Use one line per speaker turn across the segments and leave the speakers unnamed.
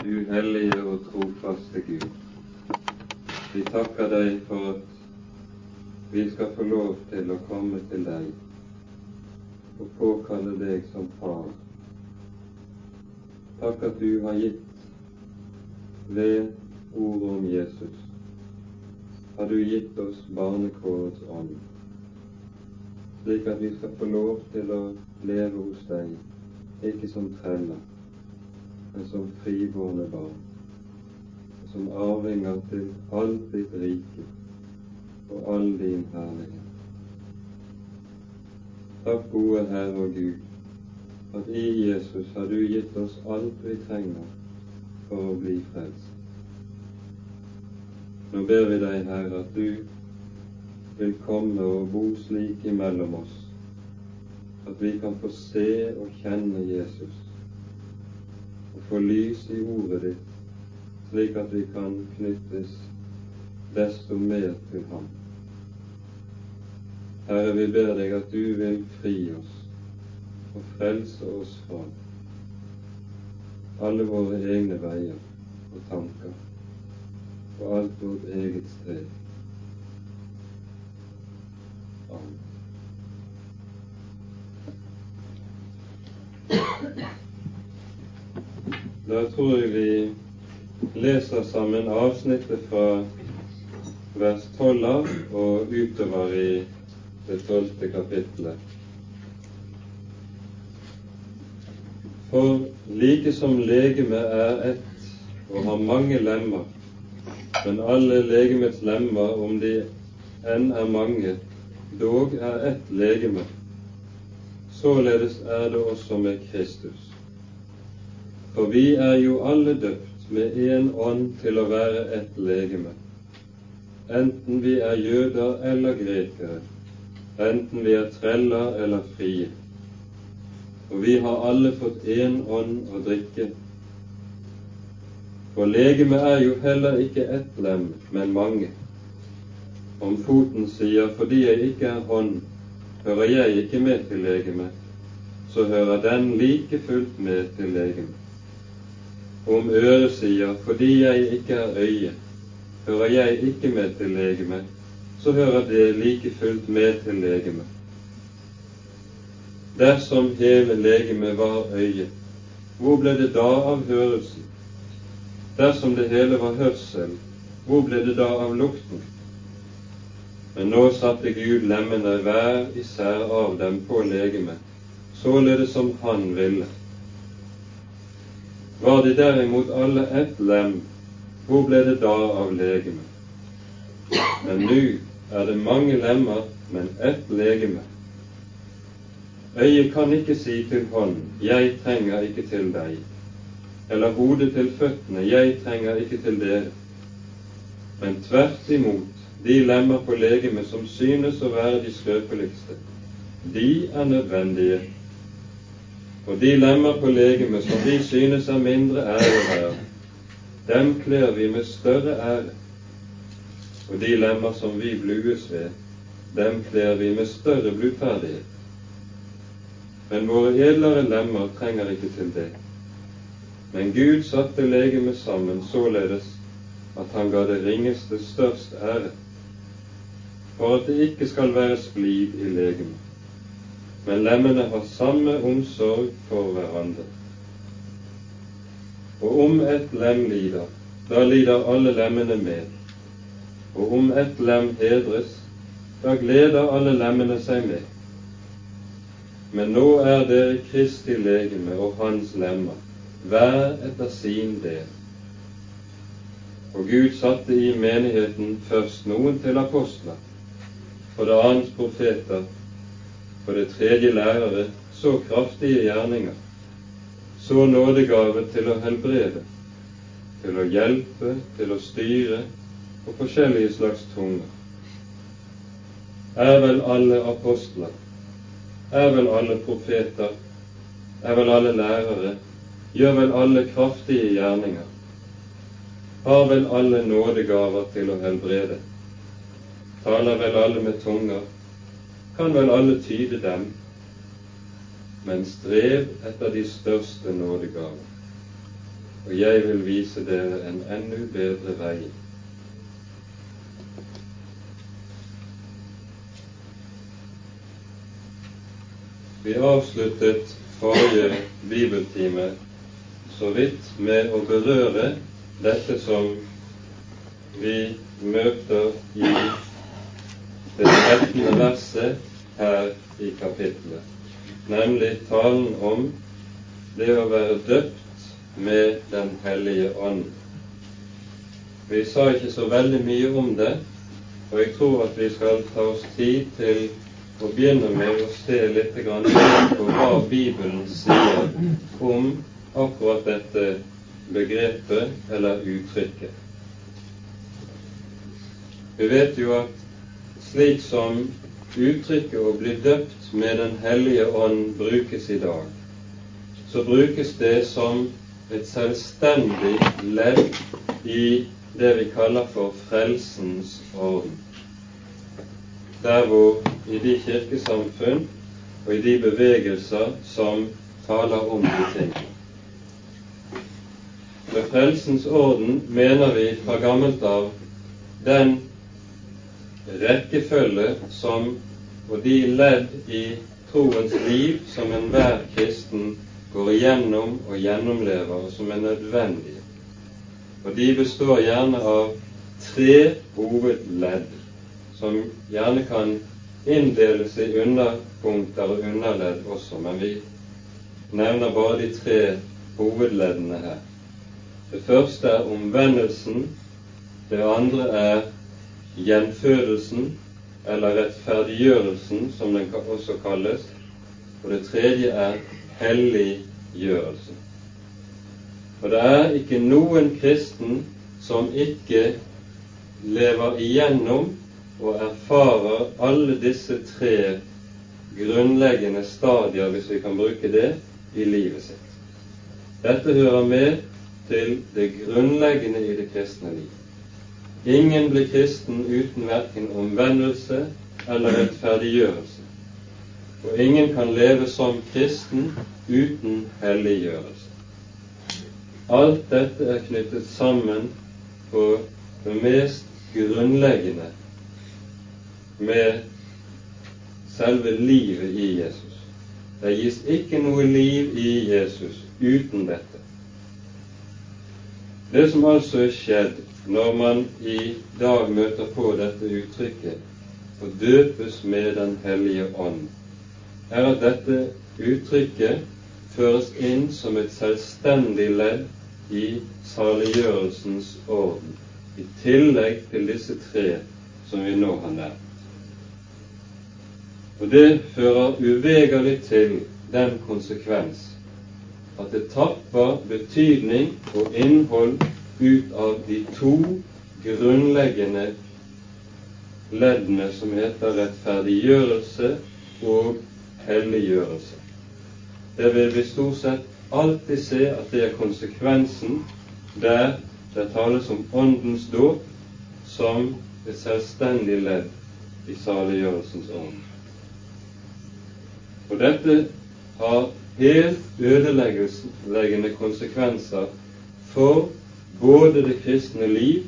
du hellige og trofaste Gud. Vi takker deg for at vi skal få lov til å komme til deg og påkalle deg som far. Takk at du har gitt ved ordet om Jesus, har du gitt oss barnekårets ånd, slik at vi skal få lov til å leve hos deg, ikke som treller, men som fribårne barn, og som arvinger til alt ditt rike og all din herlighet. Takk, gode Herre og Gud, at i Jesus har du gitt oss alt vi trenger for å bli frelst. Nå ber vi deg, Herre, at du vil komme og bo slik imellom oss at vi kan få se og kjenne Jesus og få lys i ordet ditt, slik at vi kan knyttes desto mer til ham. Herre, vi ber deg at du vil fri oss og frelse oss fra alle våre egne veier og tanker og alt vårt eget strev. Amen. Da tror jeg vi leser sammen avsnittet fra vers 12 av og utover i det tolvte kapittelet. For like som legemet er ett og har mange lemmer, men alle legemets lemmer, om de enn er mange, dog er ett legeme, således er det også med Kristus. For vi er jo alle døpt med én ånd til å være ett legeme, enten vi er jøder eller grekere, enten vi er treller eller frie. Og vi har alle fått én ånd å drikke. For legemet er jo heller ikke ett lem, men mange. Om foten sier 'fordi jeg ikke er hånd, hører jeg ikke med til legemet', så hører den like fullt med til legemet. Om øret sier 'fordi jeg ikke er øye, hører jeg ikke med til legemet', så hører det like fullt med til legemet. Dersom hele legemet var øye, hvor ble det da av hørelsen? Dersom det hele var hørsel, hvor ble det da av lukten? Men nå satte Gud lemmene hver især av dem på legemet, således som Han ville. Var de derimot alle ett lem, hvor ble det da av legemet? Men nå er det mange lemmer, men ett legeme. Øyet kan ikke si til hånden 'Jeg trenger ikke til deg', eller hodet til føttene 'Jeg trenger ikke til dere'. Men tvert imot, de lemmer på legemet som synes å være de skrøpeligste, de er nødvendige. Og de lemmer på legemet som vi synes er mindre ære her, dem kler vi med større ære og de lemmer som vi blues ved, dem kler vi med større blodferdighet. Men våre edlere lemmer trenger ikke til det. Men Gud satte legemet sammen således at han ga det ringeste størst ære, for at det ikke skal være splid i legemet. Men lemmene har samme omsorg for hverandre. Og om et lem lider, da lider alle lemmene med og om et lem hedres, da gleder alle lemmene seg med. Men nå er dere Kristi legeme og Hans lemmer, hver etter sin del. Og Gud satte i menigheten først noen til apostler, for det annet profeter, for det tredje lærere, så kraftige gjerninger, så nådegave til å helbrede, til å hjelpe, til å styre, og forskjellige slags tunger. Er vel alle apostler, er vel alle profeter, er vel alle lærere, gjør vel alle kraftige gjerninger, har vel alle nådegaver til å helbrede, taler vel alle med tunger, kan vel alle tyde dem, men strev etter de største nådegaver. og jeg vil vise dere en enda bedre vei. Vi avsluttet forrige bibeltime så vidt med å berøre dette som vi møter i 13. verset her i kapittelet, nemlig talen om det å være døpt med Den hellige ånd. Vi sa ikke så veldig mye om det, og jeg tror at vi skal ta oss tid til å begynne med å se litt på hva Bibelen sier om akkurat dette begrepet eller uttrykket. Vi vet jo at slik som uttrykket 'å bli døpt med Den hellige ånd' brukes i dag, så brukes det som et selvstendig ledd i det vi kaller for frelsens orden. Der hvor i de kirkesamfunn og i de bevegelser som taler om de ting. Med frelsens orden mener vi fra gammelt av den rekkefølge som og de ledd i troens liv som enhver kristen går igjennom og gjennomlever, og som er nødvendige. Og de består gjerne av tre hovedledd, som gjerne kan inndeles i underpunkter og underledd også, men vi nevner bare de tre hovedleddene her. Det første er omvendelsen, det andre er gjenfødelsen, eller rettferdiggjørelsen, som den også kalles, og det tredje er helliggjørelsen. Og det er ikke noen kristen som ikke lever igjennom og erfarer alle disse tre grunnleggende stadier, hvis vi kan bruke det, i livet sitt. Dette hører med til det grunnleggende i det kristne liv. Ingen blir kristen uten verken omvendelse eller rettferdiggjørelse. Og ingen kan leve som kristen uten helliggjørelse. Alt dette er knyttet sammen på det mest grunnleggende med selve livet i Jesus. Det gis ikke noe liv i Jesus uten dette. Det som altså er skjedd når man i dag møter på dette uttrykket å døpes med Den hellige ånd, er at dette uttrykket føres inn som et selvstendig ledd i saliggjørelsens orden, i tillegg til disse tre som vi nå har nevnt. Og det fører uvegerlig til den konsekvens at det tapper betydning og innhold ut av de to grunnleggende leddene som heter rettferdiggjørelse og helliggjørelse. Det vil vi stort sett alltid se at det er konsekvensen der det tales om Åndens dåp som et selvstendig ledd i saliggjørelsens ånd. Og dette har helt ødeleggende konsekvenser for både det kristne liv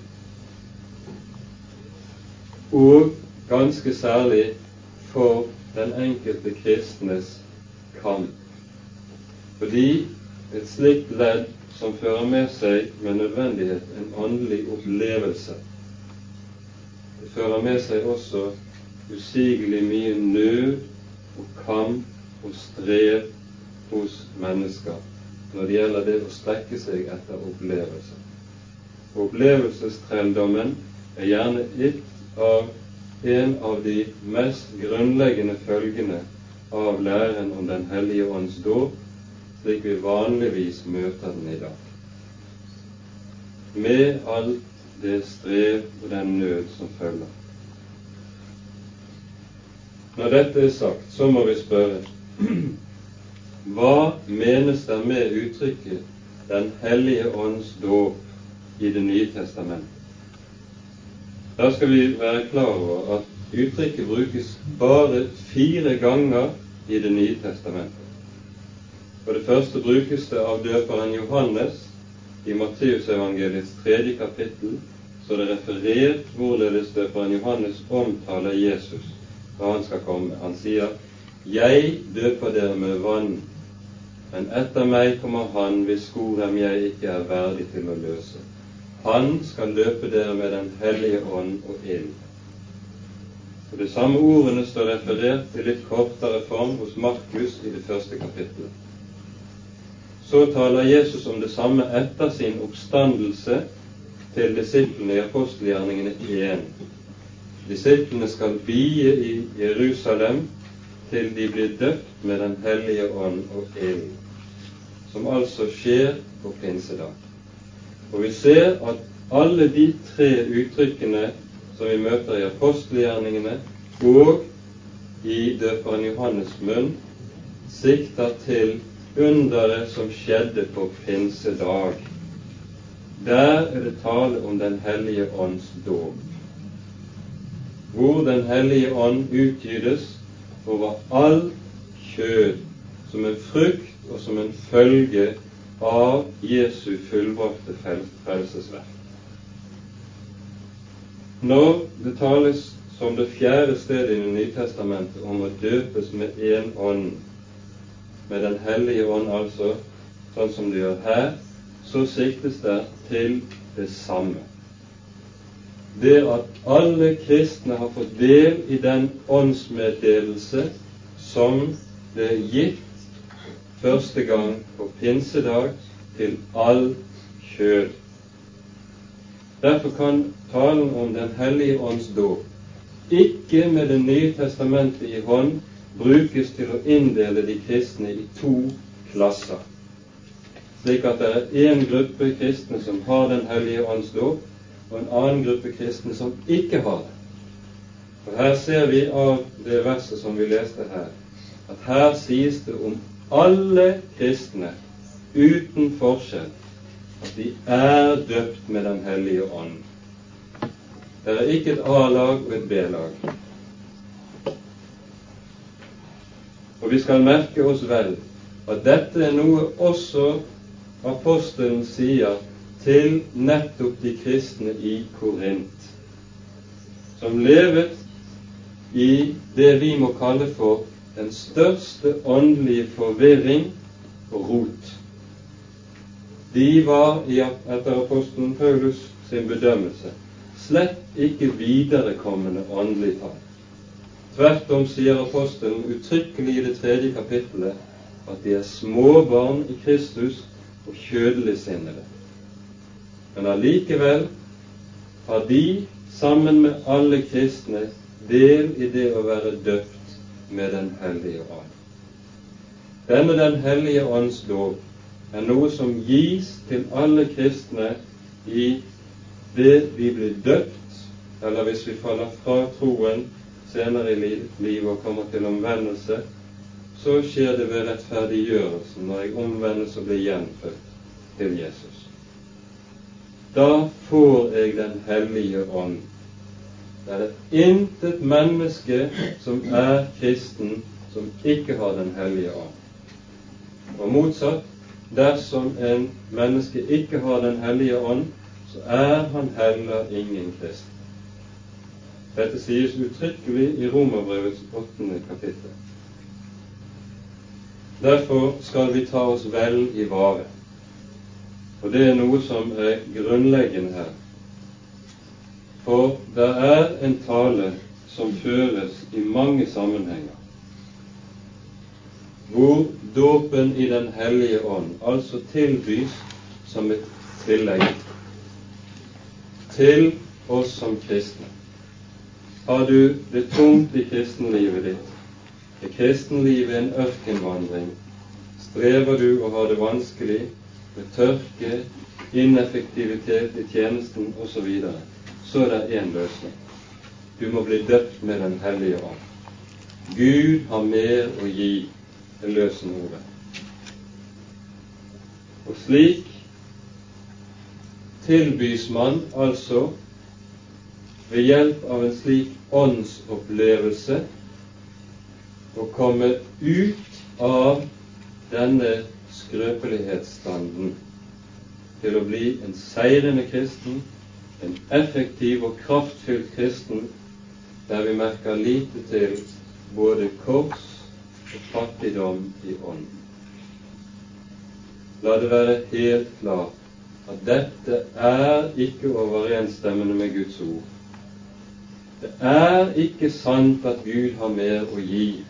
og ganske særlig for den enkelte kristnes kamp. Fordi et slikt ledd som fører med seg med nødvendighet en åndelig opplevelse, det fører med seg også usigelig mye nød og kamp og strev hos mennesker når det gjelder det å strekke seg etter opplevelser. Opplevelsestrelldommen er gjerne et av en av de mest grunnleggende følgene av læren om Den hellige ånds dåp, slik vi vanligvis møter den i dag. Med alt det strev og den nød som følger. Når dette er sagt, så må vi spørre hva menes det med uttrykket Den hellige ånds dåp i Det nye testamentet? Der skal vi være klar over at uttrykket brukes bare fire ganger i Det nye testamentet. For det første brukes det av døperen Johannes i Matteusevangeliets tredje kapittel så det referert hvorledes døperen Johannes omtaler Jesus da han skal komme. Han sier, 'Jeg døper dere med vann, men etter meg kommer Han hvis skorem jeg ikke er verdig til å løse.' Han skal løpe dere med Den hellige ånd og ild. Og De samme ordene står referert i litt kortere form hos Markus i det første kapittelet. Så taler Jesus om det samme etter sin oppstandelse til disiplene i apostelgjerningene 1. Disiplene skal bie i Jerusalem til de blir døpt med Den hellige ånd og ild, som altså skjer på pinsedag. Og vi ser at alle de tre uttrykkene som vi møter i apostelgjerningene og i døperen Johannes' munn, sikter til underet som skjedde på pinsedag. Der er det tale om Den hellige ånds dåp, hvor Den hellige ånd utgytes over all kjød som en frukt og som en følge av Jesu fullbrakte frelsesverk. Når det tales som det fjerde stedet i Det nye testamentet om å døpes med én ånd, med Den hellige ånd altså, sånn som det gjør her, så siktes det til det samme. Det at alle kristne har fått del i den åndsmeddelelse som ble gitt første gang på pinsedag til all kjød. Derfor kan talen om Den hellige ånds dåp ikke med Det nye testamentet i hånd brukes til å inndele de kristne i to klasser slik at det er én gruppe kristne som har Den hellige ånds dåp, og en annen gruppe kristne som ikke har det. Og Her ser vi av det verset som vi leste her, at her sies det om alle kristne uten forskjell at de er døpt med Den hellige ånd. Det er ikke et A-lag og et B-lag. Og vi skal merke oss vel at dette er noe også apostelen sier til nettopp de kristne i Korint, som levet i det vi må kalle for den største åndelige forvirring og rot. De var, etter apostelen Paulus sin bedømmelse, slett ikke viderekommende åndelig tall. Tvert om sier apostelen uttrykkelig i det tredje kapittelet at de er småbarn i Kristus og kjødeligsinnede. Men allikevel har de, sammen med alle kristne, del i det å være døpt med Den hellige ånd. Denne Den hellige ånds lov er noe som gis til alle kristne i det vi blir døpt, eller hvis vi faller fra troen senere i livet og kommer til omvendelse, så skjer det ved rettferdiggjørelsen når jeg omvendes og blir gjenfødt til Jesus. Da får jeg Den hellige ånd. Det er intet menneske som er kristen, som ikke har Den hellige ånd. Og motsatt, dersom en menneske ikke har Den hellige ånd, så er han heller ingen kristen. Dette sies uttrykkelig i Romerbrevets åttende kapittel. Derfor skal vi ta oss vel i vare. Og det er noe som er grunnleggende her. For det er en tale som føres i mange sammenhenger, hvor dåpen i Den hellige ånd altså tilbys som et tillegg til oss som kristne. Har du det tungt i kristenlivet ditt, er kristenlivet en ørkenvandring. Strever du og har det vanskelig med tørke, ineffektivitet i tjenesten osv., så, videre, så er det én løsning. Du må bli døpt med Den hellige ånd. Gud har mer å gi, enn løsenordet. Og slik tilbys man altså ved hjelp av en slik åndsopplevelse å komme ut av denne skrøpelighetsstanden. til å bli en seirende kristen, en effektiv og kraftfylt kristen, der vi merker lite til både kors og fattigdom i ånden. La det være helt klart at dette er ikke overensstemmende med Guds ord. Det er ikke sant at Gud har mer å gi.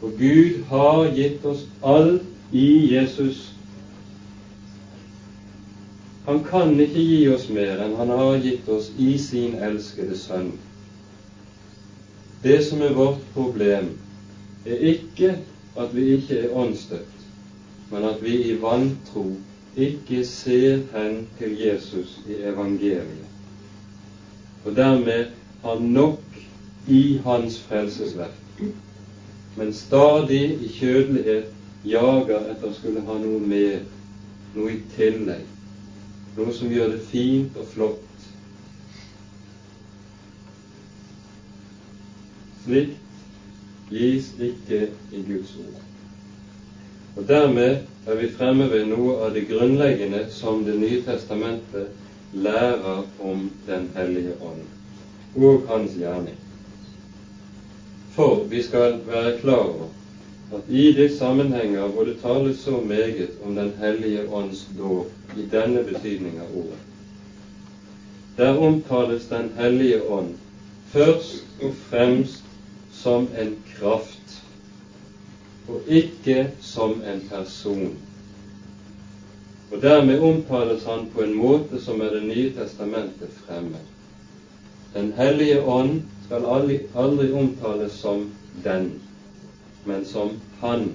For Gud har gitt oss alt i Jesus. Han kan ikke gi oss mer enn han har gitt oss i sin elskede sønn. Det som er vårt problem, er ikke at vi ikke er åndsdøpt, men at vi i vantro ikke ser hen til Jesus i evangeliet, og dermed har nok i hans frelsesverk, men stadig i kjødelighet jager etter å skulle ha noe mer, noe i tillegg, noe som gjør det fint og flott. Slikt gis ikke i Guds ord. Og Dermed er vi fremme ved noe av det grunnleggende som Det nye testamentet lærer om Den hellige ånd og hans gjerning. For vi skal være klar over at i de sammenhenger hvor det tales så meget om Den hellige ånds dåp i denne betydning av ordet, der omtales Den hellige ånd først og fremst som en kraft og ikke som en person. Og Dermed omtales han på en måte som er Det nye testamentet fremmed. Den hellige ånd skal aldri, aldri omtales som den, men som han.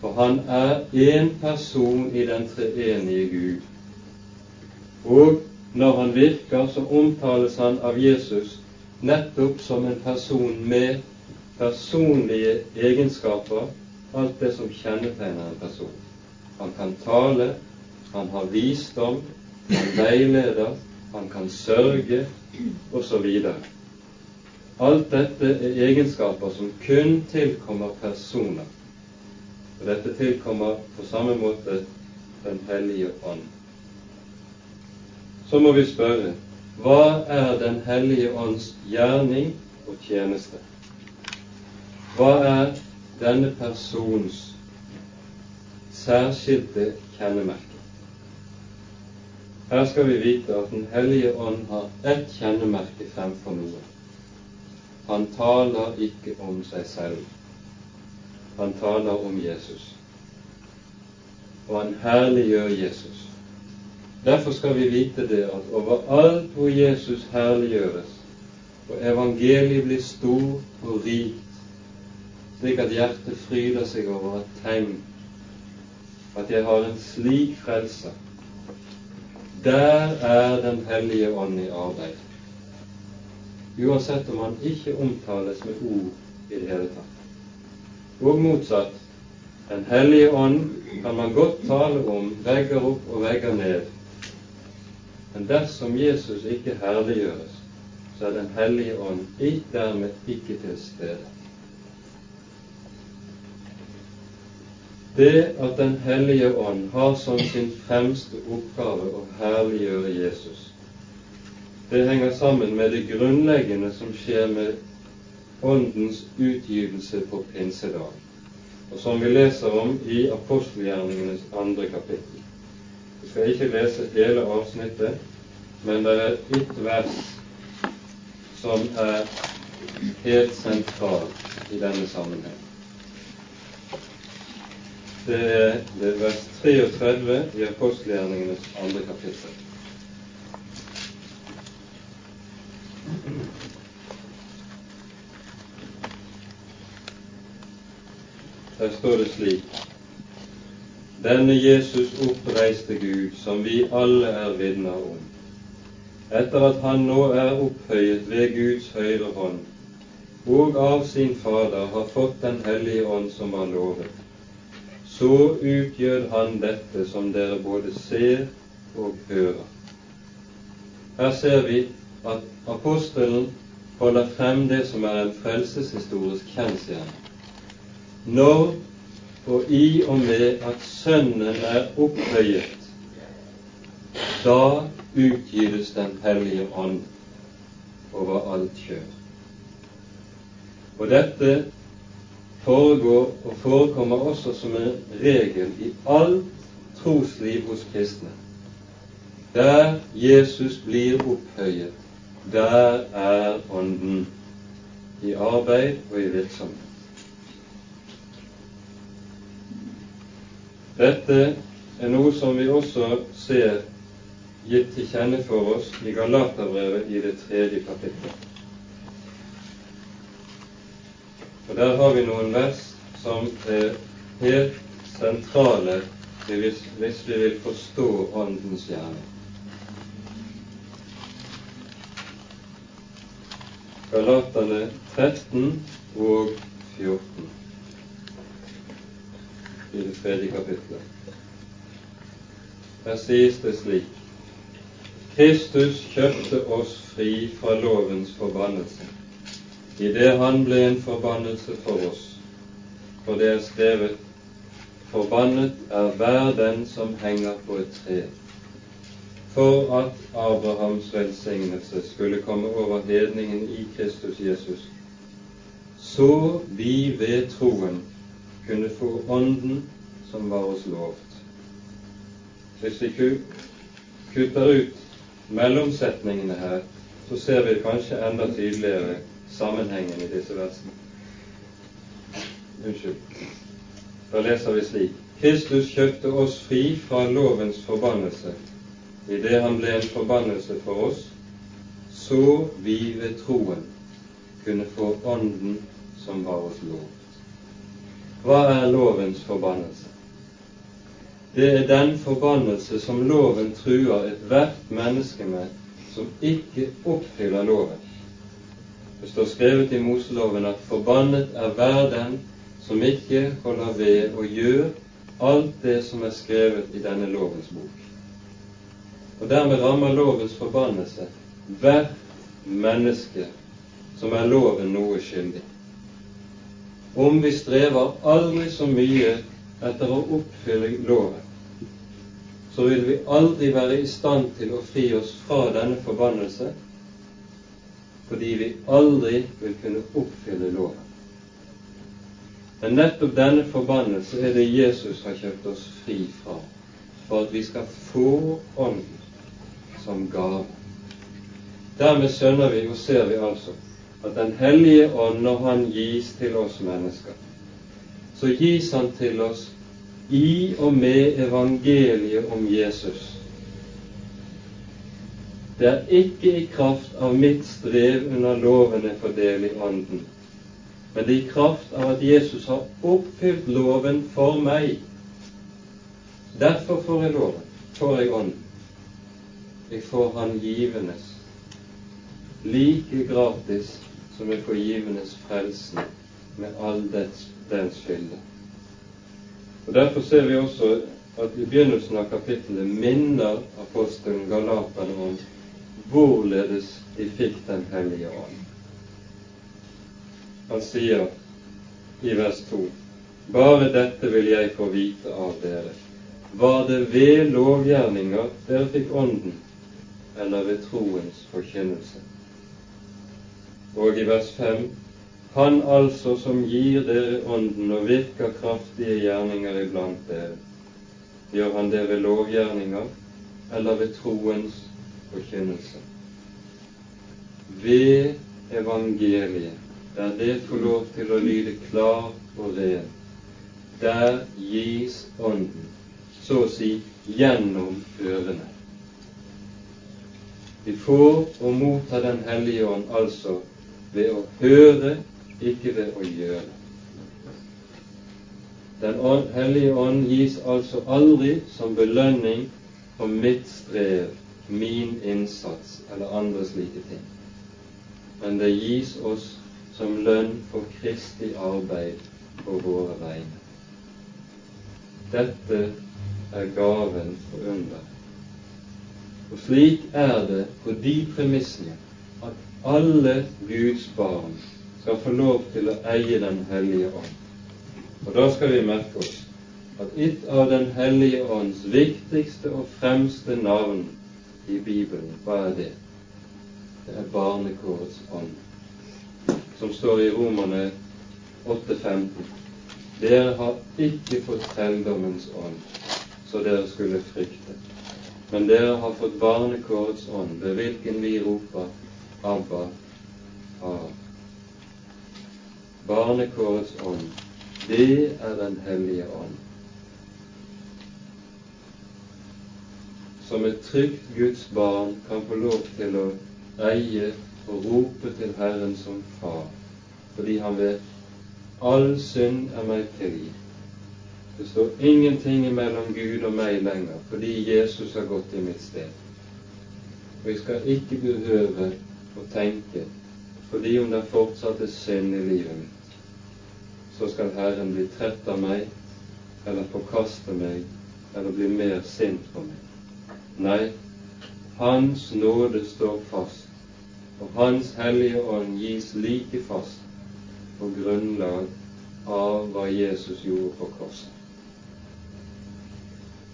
For han er én person i den treenige Gud. Og når han virker, så omtales han av Jesus nettopp som en person med personlige egenskaper, alt det som kjennetegner en person. Han kan tale, han har visdom, han veileder, han kan sørge, osv. Alt dette er egenskaper som kun tilkommer personer. Og dette tilkommer på samme måte Den hellige ånd. Så må vi spørre hva er Den hellige ånds gjerning og tjeneste? Hva er denne persons særskilte kjennemerke? Her skal vi vite at Den hellige ånd har ett kjennemerke fremfor noe. Han taler ikke om seg selv. Han taler om Jesus. Og han herliggjør Jesus. Derfor skal vi vite det at overalt hvor Jesus herliggjøres, og evangeliet blir stor og rikt, slik at hjertet fryder seg over et tegn at jeg har en slik frelse. Der er Den hellige ånd i arbeid. Uansett om han ikke omtales med ord i det hele tatt. Og motsatt. Den hellige ånd kan man godt tale om vegger opp og vegger ned. Men dersom Jesus ikke herliggjøres, så er Den hellige ånd dermed ikke til stede. Det at Den hellige ånd har som sin fremste oppgave å herliggjøre Jesus, det henger sammen med det grunnleggende som skjer med Åndens utgytelse på pinsedag, og som vi leser om i apostelgjerningenes andre kapittel. Vi skal ikke lese hele avsnittet, men det er ett vers som er helt sentralt i denne sammenheng. Det er det vers 33 i apostelgjerningenes andre kapittel. Der står det slik Denne Jesus oppreiste Gud, som vi alle er vitner om, etter at han nå er opphøyet ved Guds høyre hånd, og av sin Fader har fått Den hellige ånd som var lovet så utgjør han dette som dere både ser og hører. Her ser vi at apostelen holder frem det som er en frelseshistorisk kjensgjerning. Når og i og med at Sønnen er opphøyet, da utgytes Den hellige ånd over alt kjød. Og dette foregår og forekommer også som en regel i alt trosliv hos kristne. Der Jesus blir opphøyet, der er Ånden i arbeid og i virksomhet. Dette er noe som vi også ser gitt til kjenne for oss i Galaterbrevet i det tredje kapittelet. Og Der har vi noen vers som er helt sentrale hvis, vi vil forstå Åndens gjerning. Galaterne 13 og 14 i det tredje kapitlet. Her sies det slik Kristus kjøpte oss fri fra lovens forbannelse, idet han ble en forbannelse for oss. For det er skrevet Forbannet er hver den som henger på et tre, for at Abrahams velsignelse skulle komme over hedningen i Kristus Jesus, så vi ved troen kunne få Ånden som var oss lovt. Hvis vi kutter ut mellomsetningene her, så ser vi kanskje enda tydeligere sammenhengen i disse versene. Unnskyld. Da leser vi slik Kristus kjøpte oss fri fra lovens forbannelse idet han ble en forbannelse for oss, så vi ved troen kunne få Ånden som var oss lov. Hva er lovens forbannelse? Det er den forbannelse som loven truer ethvert menneske med som ikke oppfyller loven. Det står skrevet i Moseloven at forbannet er hver den som ikke holder ved og gjør alt det som er skrevet i denne lovens bok. Og dermed rammer lovens forbannelse hvert menneske som er loven noe skyldig om vi strever aldri så mye etter å oppfylle loven, så vil vi aldri være i stand til å fri oss fra denne forbannelse, fordi vi aldri vil kunne oppfylle loven. Men nettopp denne forbannelse er det Jesus har kjøpt oss fri fra, for at vi skal få Ånden som gave. Dermed skjønner vi og ser vi altså at Den hellige ånd, når Han gis til oss mennesker, så gis Han til oss i og med evangeliet om Jesus. Det er ikke i kraft av mitt strev under lovene for del i Ånden, men det er i kraft av at Jesus har oppfylt loven for meg. Derfor får jeg loven, får jeg Ånden. Jeg får Han givendes, like gratis som jeg får givenes frelsen med all dets, dens fylde. Og Derfor ser vi også at i begynnelsen av kapittelet minner apostelen Galaterne om hvorledes de fikk Den hellige ånd. Han sier i vers 2.: Bare dette vil jeg få vite av dere. Var det ved lovgjerninger dere fikk Ånden, eller ved troens forkynnelse? Og i vers 5 Han altså som gir dere Ånden og virker kraftige gjerninger iblant dere, gjør han dere lovgjerninger eller ved troens forkynnelse? Ved evangeliet, der det får lov til å lyde klar og ren, der gis Ånden, så å si gjennom ørene. Vi får og motta Den hellige ånd altså ved å høre, ikke ved å gjøre. Den hellige ånd gis altså aldri som belønning for mitt strev, min innsats eller andre slike ting. Men det gis oss som lønn for Kristi arbeid på våre vegne. Dette er gaven for under. Og slik er det på de premissene at alle Guds barn skal få lov til å eie Den hellige ånd. Og da skal vi merke oss at et av Den hellige ånds viktigste og fremste navn i Bibelen, hva er det? Det er barnekårets ånd, som står i Romerne 8,15. Dere har ikke fått trelldommens ånd, så dere skulle frykte. Men dere har fått barnekårets ånd, ved hvilken vi roper Abba, Far. Barnekårets ånd, det er Den hellige ånd. Som et trygt Guds barn kan få lov til å eie og rope til Herren som Far, fordi han vet all synd er meg tilgitt. Det står ingenting mellom Gud og meg lenger, fordi Jesus har gått i mitt sted. Og jeg skal ikke behøve å tenke, fordi om det fortsatt er synd i livet mitt, så skal Herren bli trett av meg, eller forkaste meg, eller bli mer sint på meg. Nei, Hans nåde står fast, og Hans hellige ånd gis like fast på grunnlag av hva Jesus gjorde på korset.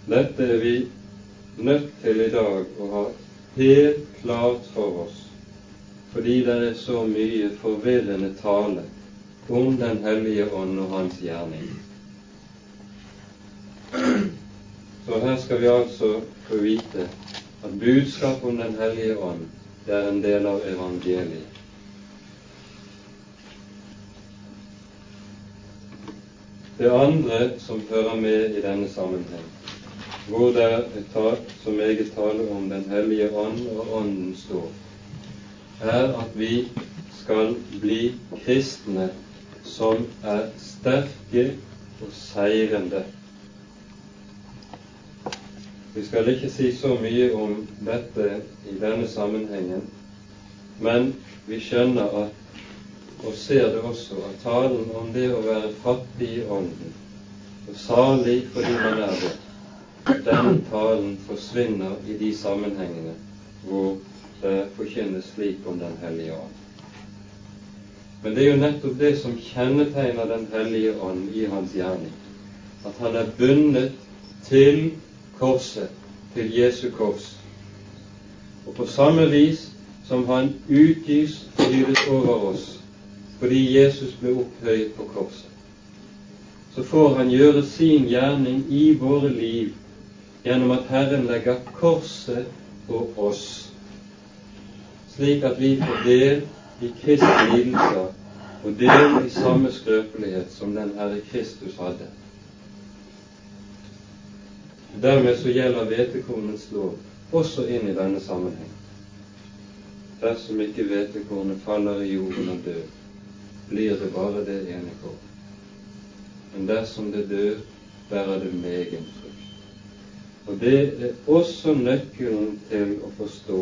Dette er vi nødt til i dag å ha helt klart for oss, fordi det er så mye forvirrende tale om Den hellige ånd og hans gjerning. Så her skal vi altså få vite at budskapet om Den hellige ånd det er en del av evangeliet. Det andre som hører med i denne sammenheng, hvor det er så meget tale om Den hellige ånd og Ånden står, er at vi skal bli kristne som er sterke og seirende. Vi skal ikke si så mye om dette i denne sammenhengen, men vi skjønner at, og ser det også, at talen om det å være fattig i ånden, og salig fordi man er det, den talen forsvinner i de sammenhengene hvor det forkynnes slik om Den hellige ånd. Men det er jo nettopp det som kjennetegner Den hellige ånd i hans gjerning. At han er bundet til korset, til Jesu kors. Og på samme vis som han utgis hyret over oss fordi Jesus ble opphøyet på korset, så får han gjøre sin gjerning i våre liv gjennom at Herren legger korset på oss, slik at vi får del i Kristi lidelser og del i samme skrøpelighet som den Herre Kristus hadde. Dermed så gjelder hvetekornets lov også inn i denne sammenheng. Dersom ikke hvetekornet faller i jorden og dør, blir det bare det ene korn. Men dersom det dør, bærer det megen frukt. Og det er også nøkkelen til å forstå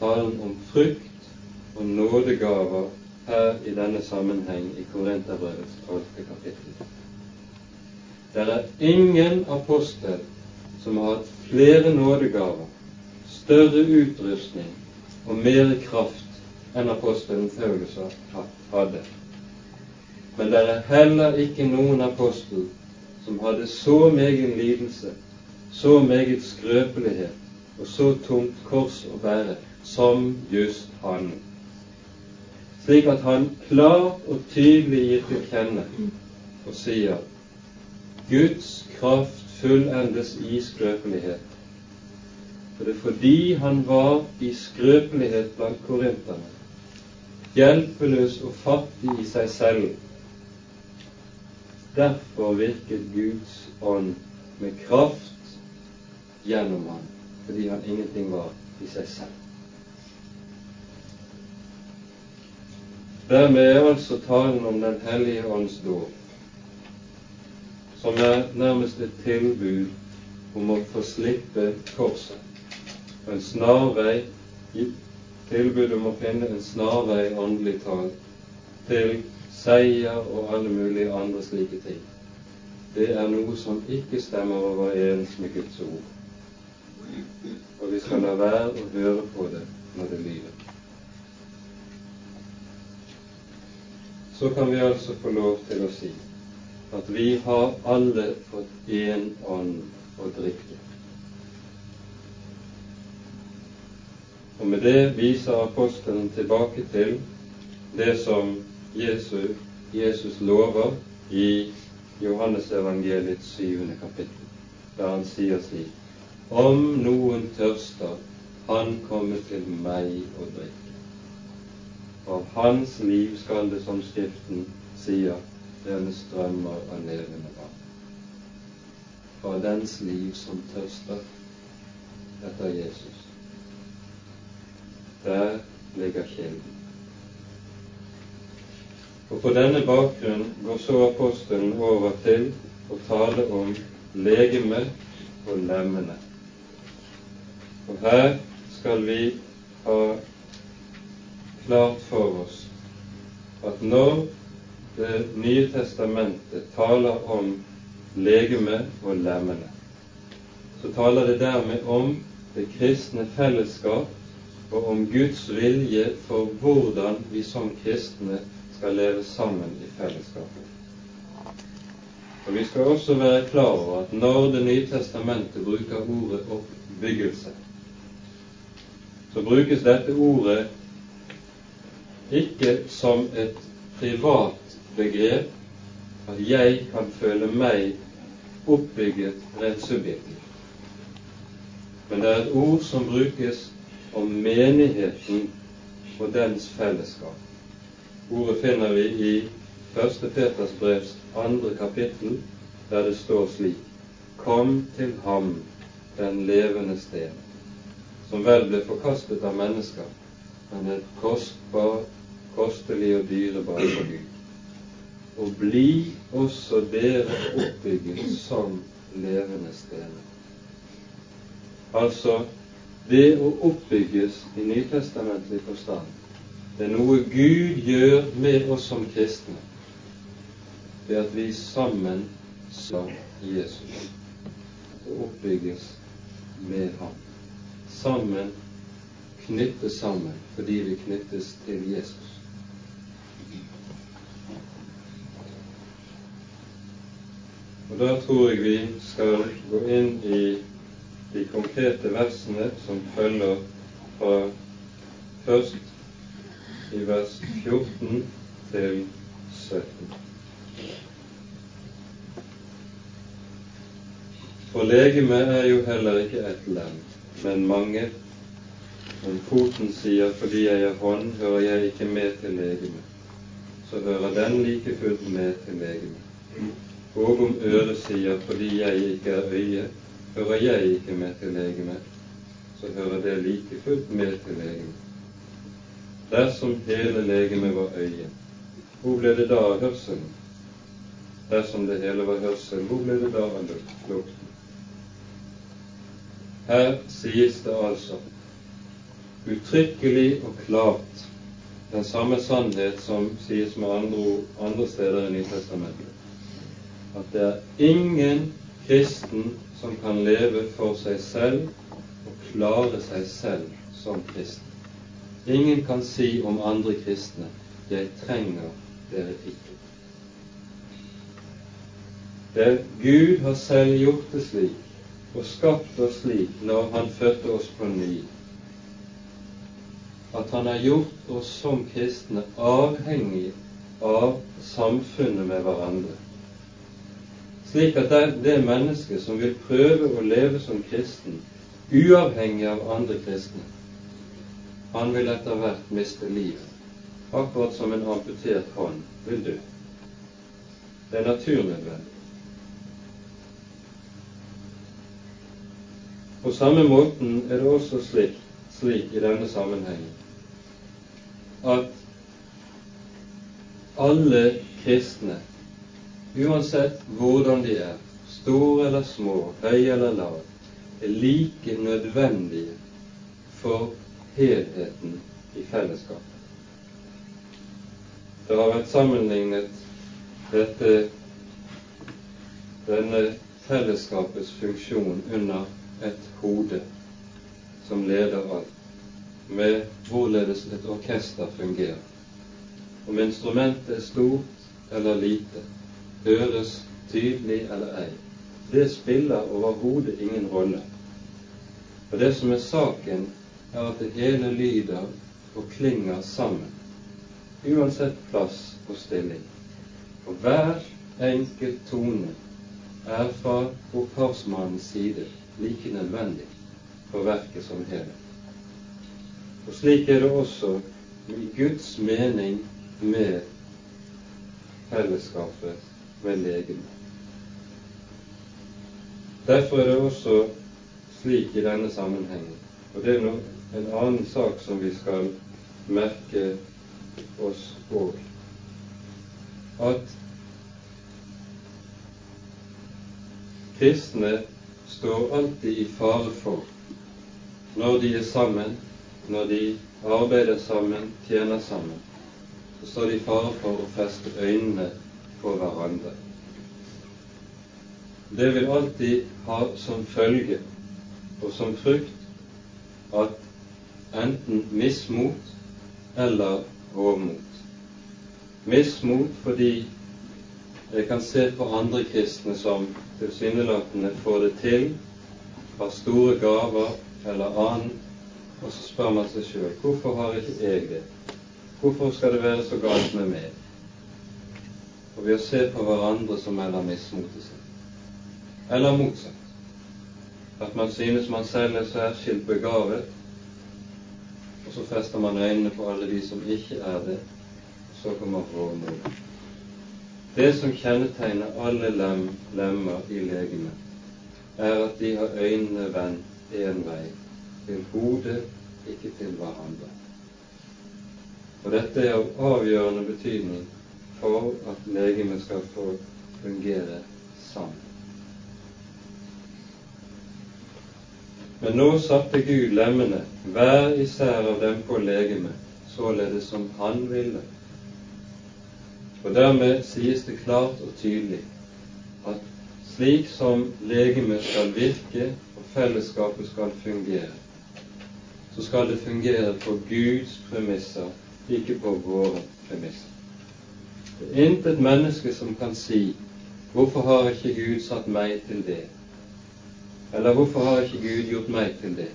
talen om frukt og nådegaver her i denne sammenheng i Korinterbrevets tolvte kapittel. Det er ingen apostel som har hatt flere nådegaver, større utrustning og mer kraft enn apostelen Paulus hadde. Men det er heller ikke noen apostel som hadde så megen lidelse, så meget skrøpelighet og så tungt kors å bære som just han. Slik at han klart og tydelig gir til kjenne og sier Guds kraft fullendes i skrøpelighet. For det er fordi han var i skrøpelighet blant korinterne, hjelpeløs og fattig i seg selv. Derfor virket Guds ånd med kraft gjennom ham, fordi han ingenting var i seg selv. Dermed er altså talen om Den hellige ånds dåp som er nærmest et tilbud om å få slippe korset. En snarvei tilbud om å finne en snarvei åndelig talt til seier og alle mulige andre slike ting. Det er noe som ikke stemmer overens med Guds ord. Og vi skal la være å høre på det når det lyder. Så kan vi altså få lov til å si at vi har alle fått én ånd å drikke. Og med det viser apostelen tilbake til det som Jesus, Jesus lover i Johannesevangeliets syvende kapittel, der han sier slik Om noen tørster, han komme til meg og drikke. Av hans liv skal det, som Skriften sier, renne strømmer av levende vann. Fra dens liv som tørster etter Jesus. Der ligger kilden. Og På denne bakgrunn går så apostelen over til å tale om legeme og lemmene. Og her skal vi ha klart for oss at når Det nye testamentet taler om legeme og lemmene, så taler det dermed om det kristne fellesskap og om Guds vilje for hvordan vi som kristne skal leve sammen i fellesskapet. Og Vi skal også være klar over at når Det nye testamentet bruker ordet oppbyggelse, så brukes dette ordet ikke som et privat begrep, at jeg kan føle meg oppbygget rent subjektivt. Men det er et ord som brukes om menigheten og dens fellesskap. Ordet finner vi i 1. Peters brevs andre kapittel, der det står slik Kom til ham, den levende sten, som vel ble forkastet av mennesker, men er kostbar, kostelig og dyrebar for Gud. Og bli også dere oppbygget som levende stener. Altså, det å oppbygges i nytestamentlig forstand det er noe Gud gjør med oss som kristne ved at vi sammen sa Jesus og oppbygges med ham. Sammen knyttes sammen fordi vi knyttes til Jesus. Og Da tror jeg vi skal gå inn i de konkrete versene som følger fra først i vers 14 til 17. For legemet er jo heller ikke et lem, men mange. Om foten sier 'fordi jeg er hånd, hører jeg ikke med til legemet', så hører den like fullt med til legemet. Og om øret sier 'fordi jeg ikke er øye, hører jeg ikke med til legemet', så hører det like fullt med til legemet dersom hele legemet var øye. Hvor ble det da av hørselen? Dersom det hele var hørsel, hvor ble det da av lukten? Her sies det altså uttrykkelig og klart den samme sannhet som sies med andre, andre steder i Nytestamentet. At det er ingen kristen som kan leve for seg selv og klare seg selv som kristen. Ingen kan si om andre kristne 'jeg trenger dere ikke'. Det Gud har selv gjort det slik og skapt oss slik når Han fødte oss på ny, at Han har gjort oss som kristne avhengig av samfunnet med hverandre. Slik at det, det mennesket som vil prøve å leve som kristen, uavhengig av andre kristne, han vil etter hvert miste livet, akkurat som en amputert hånd vil dø. Det er naturnødvendig. På samme måten er det også slik, slik i denne sammenhengen at alle kristne, uansett hvordan de er, store eller små, høye eller lave, er like nødvendige for helheten i fellesskapet. Det har vært sammenlignet dette, denne fellesskapets funksjon under et hode som leder alt, med hvorledes et orkester fungerer. Om instrumentet er stort eller lite, høres tydelig eller ei, det spiller overhodet ingen rolle. For det som er saken, er at det hele lyder og klinger sammen, uansett plass og stilling. Og hver enkelt tone er fra opphavsmannens side like nødvendig for verket som helhet. Og slik er det også i Guds mening med fellesskapet med legemet. Derfor er det også slik i denne sammenhengen, og det er no, en annen sak som vi skal merke oss òg, at kristne står alltid i fare for, når de er sammen, når de arbeider sammen, tjener sammen, så står de i fare for å feste øynene på hverandre. Det vil alltid ha som følge og som frukt at enten mismot eller hovmot. Mismot fordi jeg kan se på andre kristne som tilsynelatende får det til, har store gaver eller annet, og så spør man seg sjøl hvorfor har ikke jeg det? Hvorfor skal det være så galt med meg? Og ved å se på hverandre som melder mismot til seg. Eller motsatt. At man synes man selv er særskilt begavet, og så fester man øynene på alle de som ikke er det, og så kommer hovmodet. Det som kjennetegner alle lem, lemmer i legemet, er at de har øynene vendt én vei, til hodet, ikke til hverandre. Og dette er av avgjørende betydning for at legemet skal få fungere sammen. Men nå satte Gud lemmene, hver især av dem, på legemet, således som Han ville. Og dermed sies det klart og tydelig at slik som legemet skal virke og fellesskapet skal fungere, så skal det fungere på Guds premisser ikke på våre premisser. Det er intet menneske som kan si 'Hvorfor har ikke Gud satt meg til det?' Eller 'Hvorfor har ikke Gud gjort meg til det?'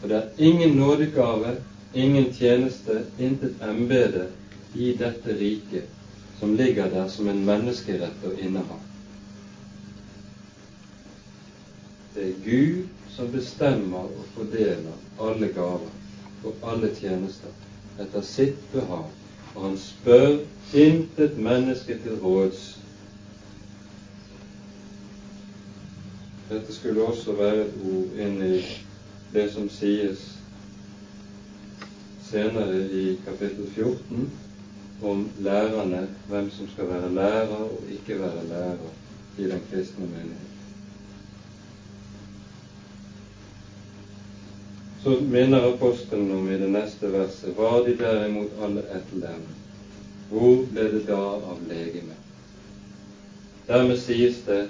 For det er ingen nådegave, ingen tjeneste, intet embete i dette riket som ligger der som en menneskerett å inneha. Det er Gud som bestemmer og fordeler alle gaver og alle tjenester etter sitt behag, og han spør intet menneske til råds. Dette skulle også være et ord inn i det som sies senere i kapittel 14 om lærerne, hvem som skal være lærer og ikke være lærer i den kristne menighet. Så minner apostelen om i det neste verset var de derimot alle ett lem. Hvor ble det da av legemet? Dermed sies det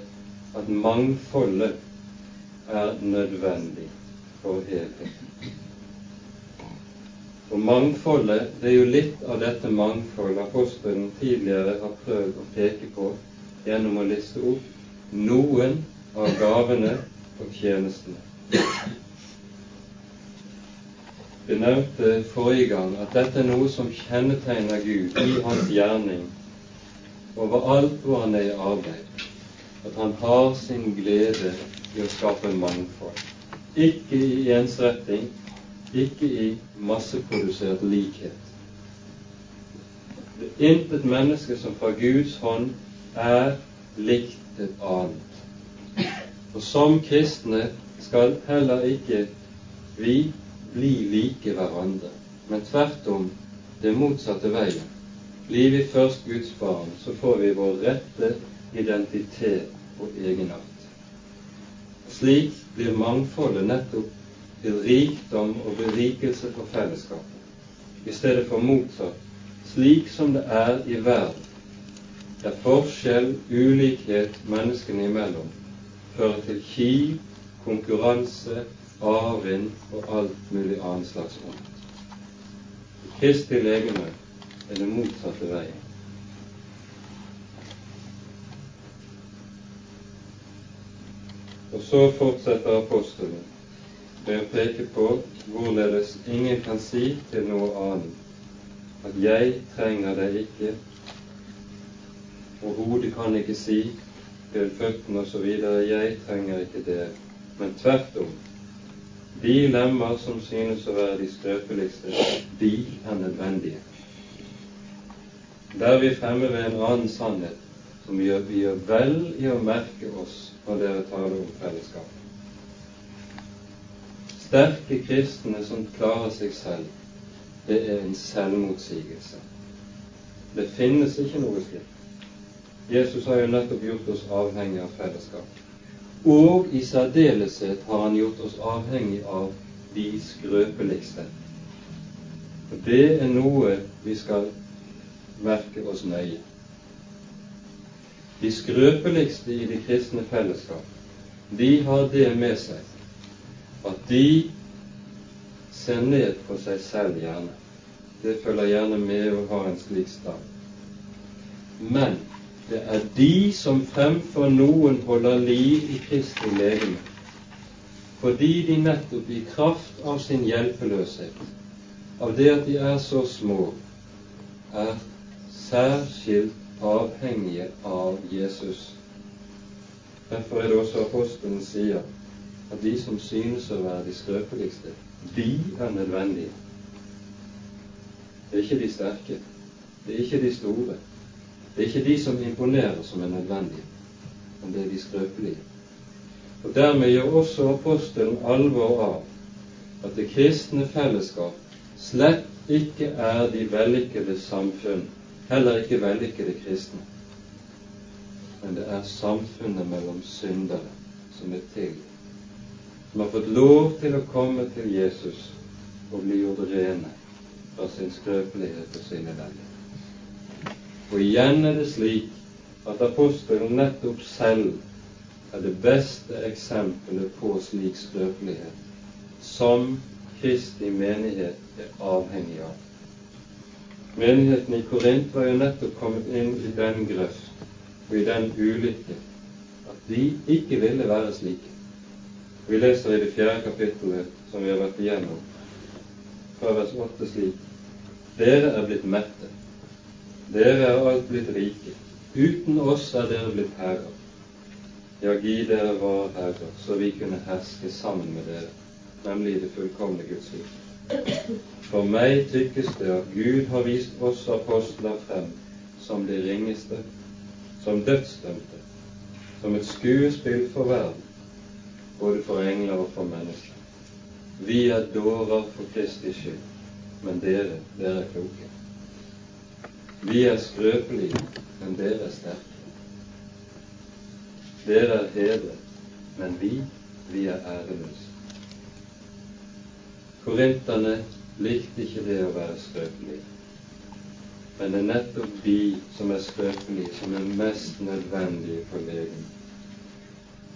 at mangfoldet er nødvendig for helheten. Og mangfoldet, det er jo litt av dette mangfoldet apostelen tidligere har prøvd å peke på gjennom å liste opp noen av gavene og tjenestene. Vi nevnte forrige gang at dette er noe som kjennetegner Gud i hans gjerning overalt hvor han er i arbeid. At han har sin glede i å skape mangfold. Ikke i ensretting, ikke i masseprodusert likhet. Det er intet menneske som fra Guds hånd er likt et annet. Og som kristne skal heller ikke vi bli like hverandre, men tvert om det motsatte veien. Blir vi først Guds barn, så får vi vår rette identitet og egenart. Slik blir mangfoldet nettopp til rikdom og berikelse for fellesskapet, i stedet for motsatt, slik som det er i verden, der forskjell, ulikhet menneskene imellom fører til kiv, konkurranse avvind og alt mulig annet slags ondt. Kristi legeme er det motsatte veien. Og så fortsetter apostelen å peke på hvorledes ingen kan si til noe annet at 'jeg trenger deg ikke', og hodet kan ikke si til føttene osv. 'jeg trenger ikke det', men tvert om. De lemmer som synes å være de skrøpeligste, de er nødvendige. Der er vi fremme ved en annen sannhet som vi gjør, vi gjør vel i å merke oss når dere taler om fellesskap. Sterke kristne som klarer seg selv, det er en selvmotsigelse. Det finnes ikke noe slikt. Jesus har jo nettopp gjort oss avhengig av fellesskap. Og i særdeleshet har han gjort oss avhengig av de skrøpeligste. Og det er noe vi skal merke oss nøye. De skrøpeligste i de kristne fellesskap, de har det med seg at de ser ned på seg selv gjerne. Det følger gjerne med å ha en slik stand. Men det er de som fremfor noen holder liv i Kristi legeme, fordi de nettopp i kraft av sin hjelpeløshet, av det at de er så små, er særskilt avhengige av Jesus. Derfor er det også apostelen sier at de som synes å være de skrøpeligste, de er nødvendige. Det er ikke de sterke, det er ikke de store, det er ikke de som imponerer, som er nødvendige, men det er de skrøpelige. Og Dermed gjør også apostelen alvor av at det kristne fellesskap slett ikke er de vellykkede samfunn, heller ikke vellykkede kristne. Men det er samfunnet mellom syndere som er til som har fått lov til å komme til Jesus og bli gjort rene fra sin skrøpelighet og sin elendighet. Og igjen er det slik at apostelen nettopp selv er det beste eksempelet på slik skrøpelighet som Kristi menighet er avhengig av. Menigheten i Korint var jo nettopp kommet inn i den grøft og i den ulykke at de ikke ville være slike. Vi leser i det fjerde kapittelet som vi har vært igjennom, fra vers 8 slik Dere er blitt mette. Dere er alt blitt rike. Uten oss er dere blitt herrer. Ja, gi dere var herrer, så vi kunne herske sammen med dere, nemlig i det fullkomne Guds rike. For meg tykkes det at Gud har vist oss apostler frem som de ringeste, som dødsdømte, som et skuespill for verden både for engler og for mennesker. Vi er dårer for Kristi skyld, men dere, dere er kloke. Vi er skrøpelige, men dere er sterke. Dere er hedret, men vi, vi er æreløse. Korinterne likte ikke det å være skrøpelige. Men det er nettopp de som er skrøpelige, som er mest nødvendige for legen.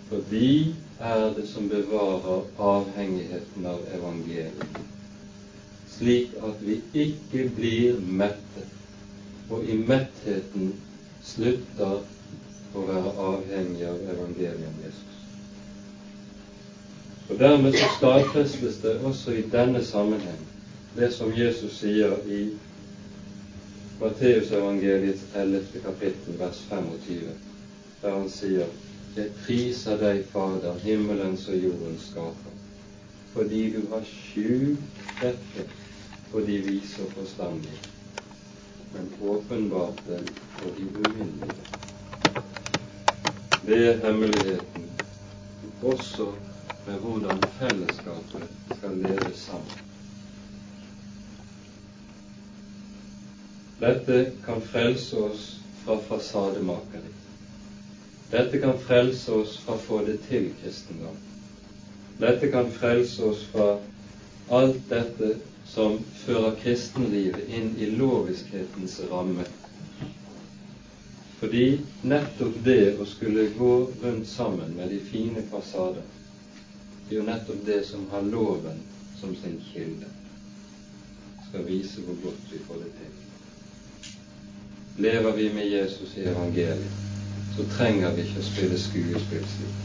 For de er det som bevarer avhengigheten av evangeliet, slik at vi ikke blir mettet, og i mettheten slutter å være avhengig av evangeliet om Jesus. Og Dermed så stadfestes det også i denne sammenheng det som Jesus sier i Matteusevangeliets 11. kapittel, vers 25, der han sier jeg priser deg, Fader, himmelens og jordens skaper, fordi du har skjult dette for de vise og forstandige, men åpenbart den for de umyndige. Det er hemmeligheten, også med hvordan fellesskapet skal leve sammen. Dette kan frelse oss fra fasademakeri. Dette kan frelse oss fra å få det til kristendom. Dette kan frelse oss fra alt dette som fører kristenlivet inn i loviskhetens ramme. Fordi nettopp det å skulle gå rundt sammen med de fine fasader, det er jo nettopp det som har loven som sin kilde. Skal vise hvor godt vi får det til. Lever vi med Jesus i evangeliet, så trenger vi ikke å spille skuespill slik.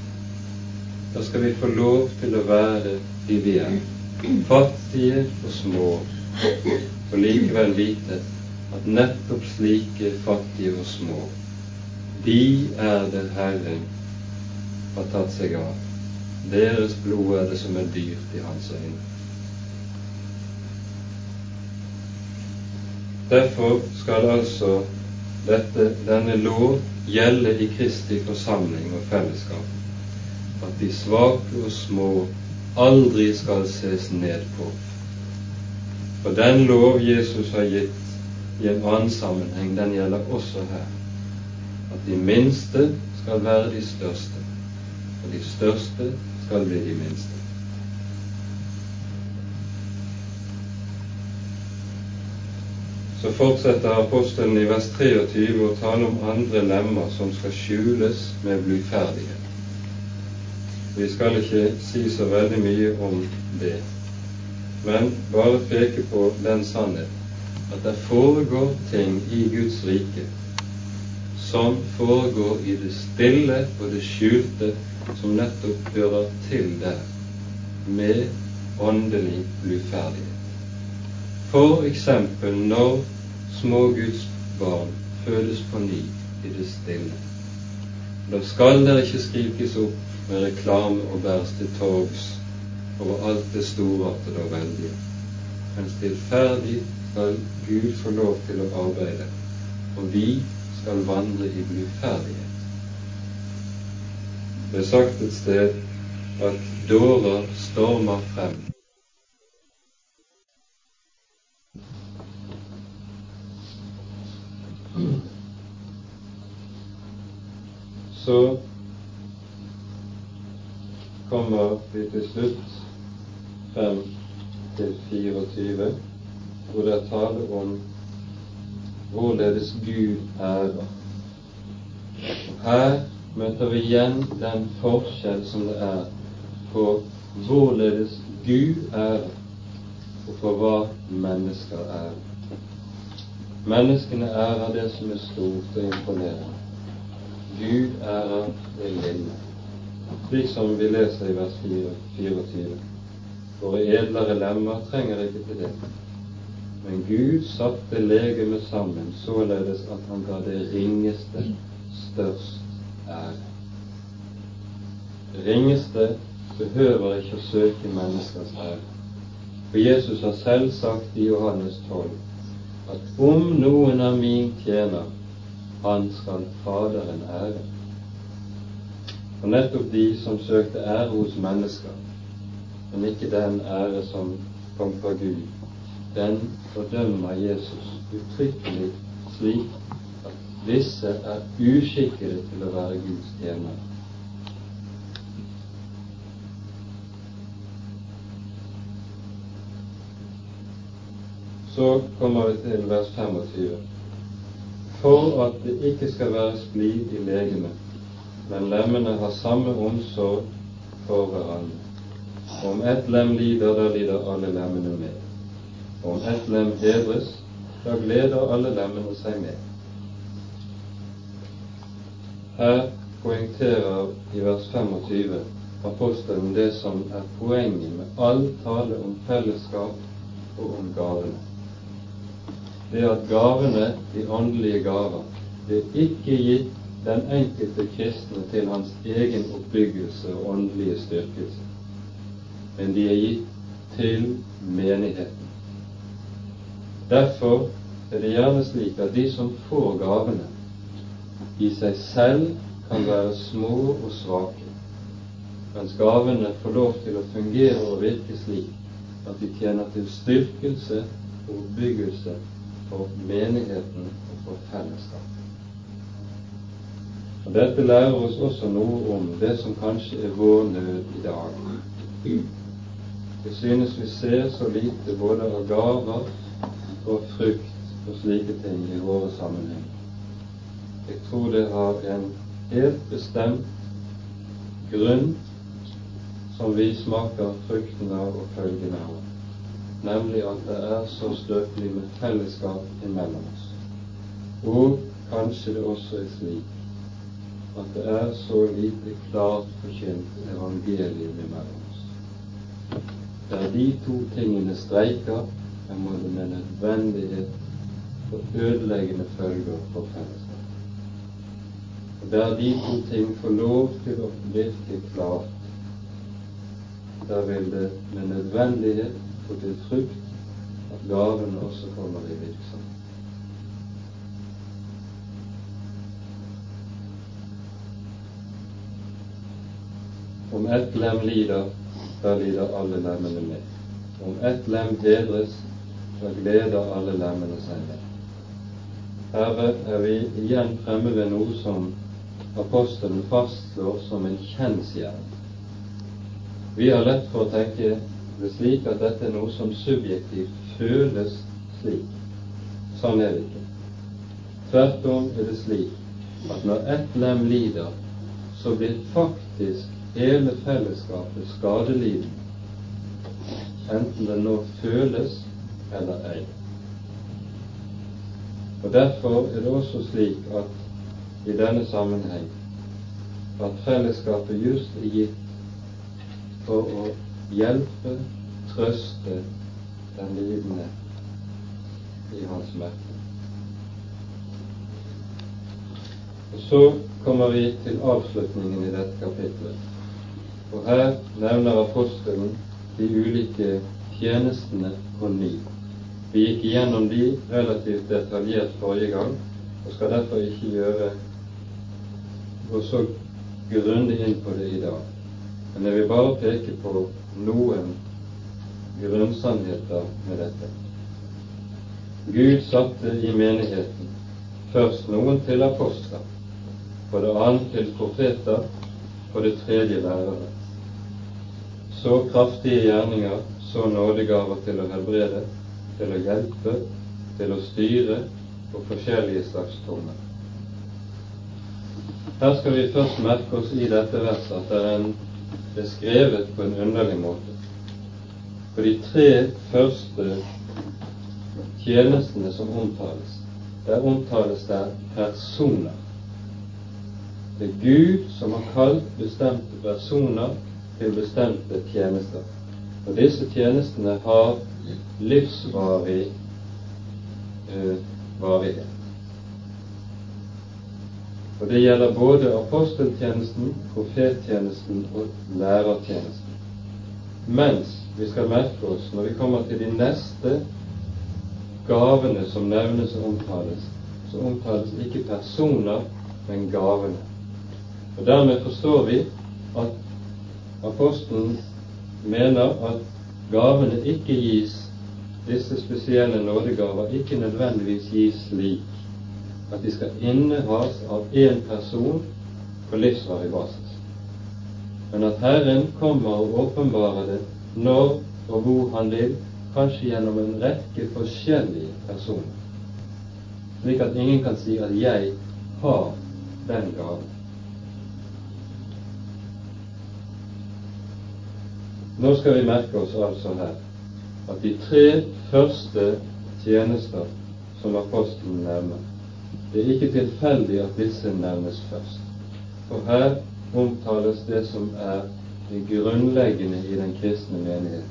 da skal vi få lov til å være de vi er. Fattige og små, og likevel vite at nettopp slike fattige og små, de er det Herren har tatt seg av. Deres blod er det som er dyrt i hans øyne. Derfor skal altså dette, denne lov gjelde i Kristi forsamling og fellesskap. At de svake og små aldri skal ses ned på. For den lov Jesus har gitt i en annen sammenheng, den gjelder også her. At de minste skal være de største, og de største skal bli de minste. Så fortsetter apostelen i vers 23 å tale om andre lemmer som skal skjules med blyferdighet. Vi skal ikke si så veldig mye om det, men bare peke på den sannhet at det foregår ting i Guds rike som foregår i det stille og det skjulte, som nettopp hører til der, med åndelig bluferdighet. Eksempel når små Guds barn fødes på ny i det stille. Da skal dere ikke skrikes opp med reklame og bæres til torgs over alt det storartede og veldige, men stillferdig skal Gud få lov til å arbeide, og vi skal vandre i bluferdighet. Det er sagt et sted at dårer stormer frem så kommer vi til slutt frem til 24, hvor det er tale om hvorledes Gud ærer. Her møter vi igjen den forskjell som det er på hvorledes Gud ærer, og for hva mennesker ærer. Menneskene ærer det som er stort og imponerende. Gud ærer en linje, slik som vi leser i vers 24. Våre edlere lemmer trenger ikke til det. Men Gud satte legemet sammen således at han ga det ringeste størst ære. Det ringeste behøver ikke å søke menneskers ære. For Jesus har selv sagt i Johannes 12 at om noen av min tjener han skal Faderen ære. Og nettopp de som søkte ære hos mennesker, men ikke den ære som kom fra Gud, den fordømmer Jesus uttrykkelig slik at disse er uskikkede til å være Guds tjenere. Så kommer vi til vers 25 for at det ikke skal være splid i legemet, men lemmene har samme omsorg for hverandre. Om ett lem lider, da lider alle lemmene med. Om ett lem hedres, da gleder alle lemmene seg med. Her poengterer i vers 25 apostelen det som er poenget med all tale om fellesskap og om gavene det at gavene, de åndelige gaver, blir ikke gitt den enkelte kristne til hans egen oppbyggelse og åndelige styrkelse, men de er gitt til menigheten. Derfor er det gjerne slik at de som får gavene, i seg selv kan være små og svake, mens gavene får lov til å fungere og virke slik at de tjener til styrkelse og oppbyggelse for menigheten og for fellesskapet. Og Dette lærer oss også noe om det som kanskje er vår nød i dag. Det synes vi ser så lite både av gaver og frukt og slike ting i våre sammenheng. Jeg tror det har en helt bestemt grunn som vi smaker frukten av og følgene av nemlig at det er så støtelig med fellesskap imellom oss. Og kanskje det også er slik at det er så lite klart forkynt evangelium imellom oss. Der de to tingene streiker, er må det med nødvendighet få ødeleggende følger for fellesskapet. Og Der de to ting får lov til å virke klart, der vil det med nødvendighet få til frukt at gavene også kommer i virksomhet. Om ett lem lider, da lider alle lemmene med. Om ett lem bedres, da gleder alle lemmene seg med. Herre, er vi igjen fremme ved noe som apostelen fastslår som en kjensgjerning. Vi har lett for å tenke det slik at dette er noe som subjektivt føles slik. Sånn er det ikke. Tvert om er det slik at når ett lem lider, så blir faktisk hele fellesskapet skadelidende, enten det nå føles eller ei. Og Derfor er det også slik at i denne sammenheng at fellesskapet just er gitt for å hjelpe, trøste den lidende i hans smerte. Og Så kommer vi til avslutningen i dette kapitlet. Og her nevner apostelen de ulike tjenestene på ny. Vi gikk igjennom de relativt detaljert forrige gang, og skal derfor ikke gjøre gå så grundig inn på det i dag. Men jeg vil bare peke på noen grunnsannheter med dette. Gud satte i menigheten først noen til apostler, for det annet til profeter, for det tredje lærere. Så kraftige gjerninger, så nådegaver til å helbrede, til å hjelpe, til å styre og forskjellige slags toner. Her skal vi først merke oss i dette verset at det er en er skrevet på en underlig måte. For de tre første tjenestene som omtales, der omtales det personer. Det er Gud som har kalt bestemte personer til bestemte tjenester. Og disse tjenestene har livsvarig eh, varighet. Og det gjelder både aposteltjenesten, profettjenesten og lærertjenesten. Mens vi skal merke oss, når vi kommer til de neste gavene som nevnes og omtales, så omtales ikke personer, men gavene. Og Dermed forstår vi at apostelen mener at gavene ikke gis, disse spesielle nådegaver ikke nødvendigvis gis slik at de skal innehas av én person på livsvarig basis, men at Herren kommer og åpenbarer det når og hvor Han vil, kanskje gjennom en rekke forskjellige personer, slik at ingen kan si at 'jeg har den gaven'. Nå skal vi merke oss altså her at de tre første tjenester som apostelen nevner, det er ikke tilfeldig at disse nevnes først. For her omtales det som er det grunnleggende i den kristne menighet,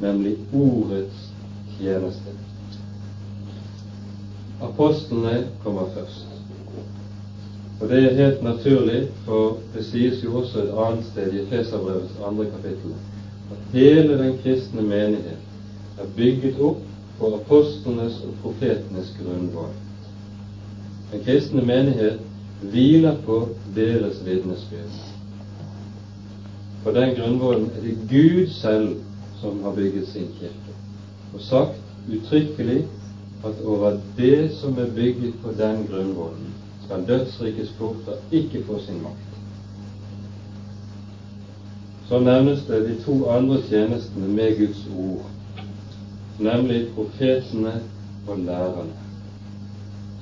nemlig ordets tjeneste. Apostlene kommer først. Og det er helt naturlig, for det sies jo også et annet sted i Feserbrevets andre kapittel at hele den kristne menighet er bygget opp på apostlenes og profetenes grunnvoll. Den kristne menighet hviler på deres vitnesbyrd. På den grunnvollen er det Gud selv som har bygget sin kirke, og sagt uttrykkelig at over det som er bygget på den grunnvollen, skal dødsrikets porter ikke få sin makt. Så nevnes det de to andre tjenestene med Guds ord, nemlig profetene og lærerne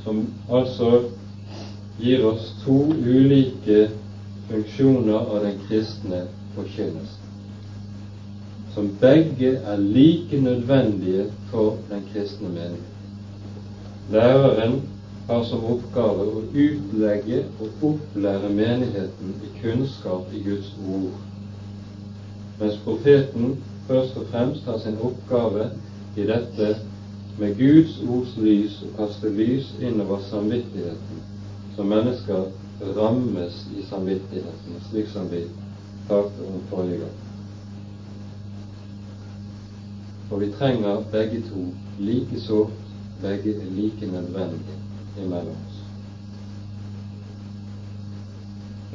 som altså gir oss to ulike funksjoner av den kristne forkynnelsen, som begge er like nødvendige for den kristne menighet. Læreren har som oppgave å utlegge og opplære menigheten i kunnskap i Guds ord, mens profeten først og fremst har sin oppgave i dette med Guds ords lys å kaste lys innover samvittigheten, så mennesker rammes i samvittigheten, slik som vi talte om forrige gang. For vi trenger begge to like sårt, begge er like nødvendige imellom oss.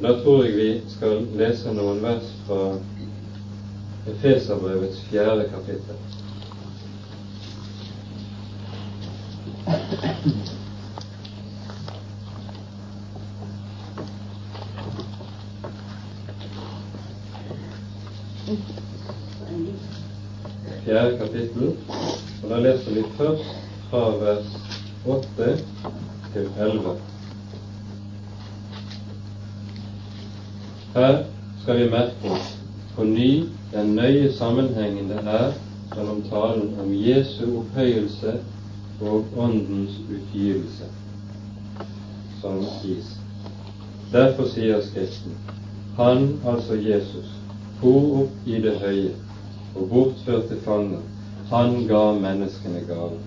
Da tror jeg vi skal lese noen vers fra Efeserbrevets fjerde kapittel. Fjerde kapittel, og da leser vi først fra vers 8 til 11. Her skal vi merke på ny den nøye sammenhengen det er mellom talen om Jesu opphøyelse og Åndens utgivelse som gis. Derfor sier Skriften Han, altså Jesus, for opp i det høye og bortførte fanger. Han ga menneskene gaver.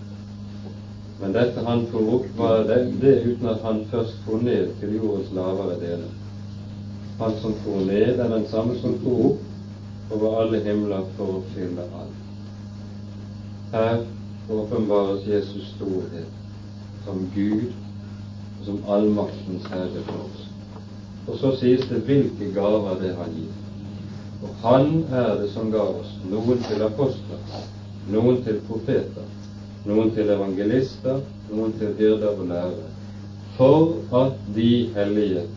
Men dette han for opp, var det, det uten at han først for ned til jordens lavere deler. Han som for ned, er den samme som for opp over alle himler for å fylle alt. Her åpenbares Jesus storhet som Gud og som allmaktens herre for oss. Og så sies det hvilke gaver det han gitt. Og Han er det som ga oss noen til apostler, noen til profeter, noen til evangelister, noen til hyrder og lærere, for at de hellige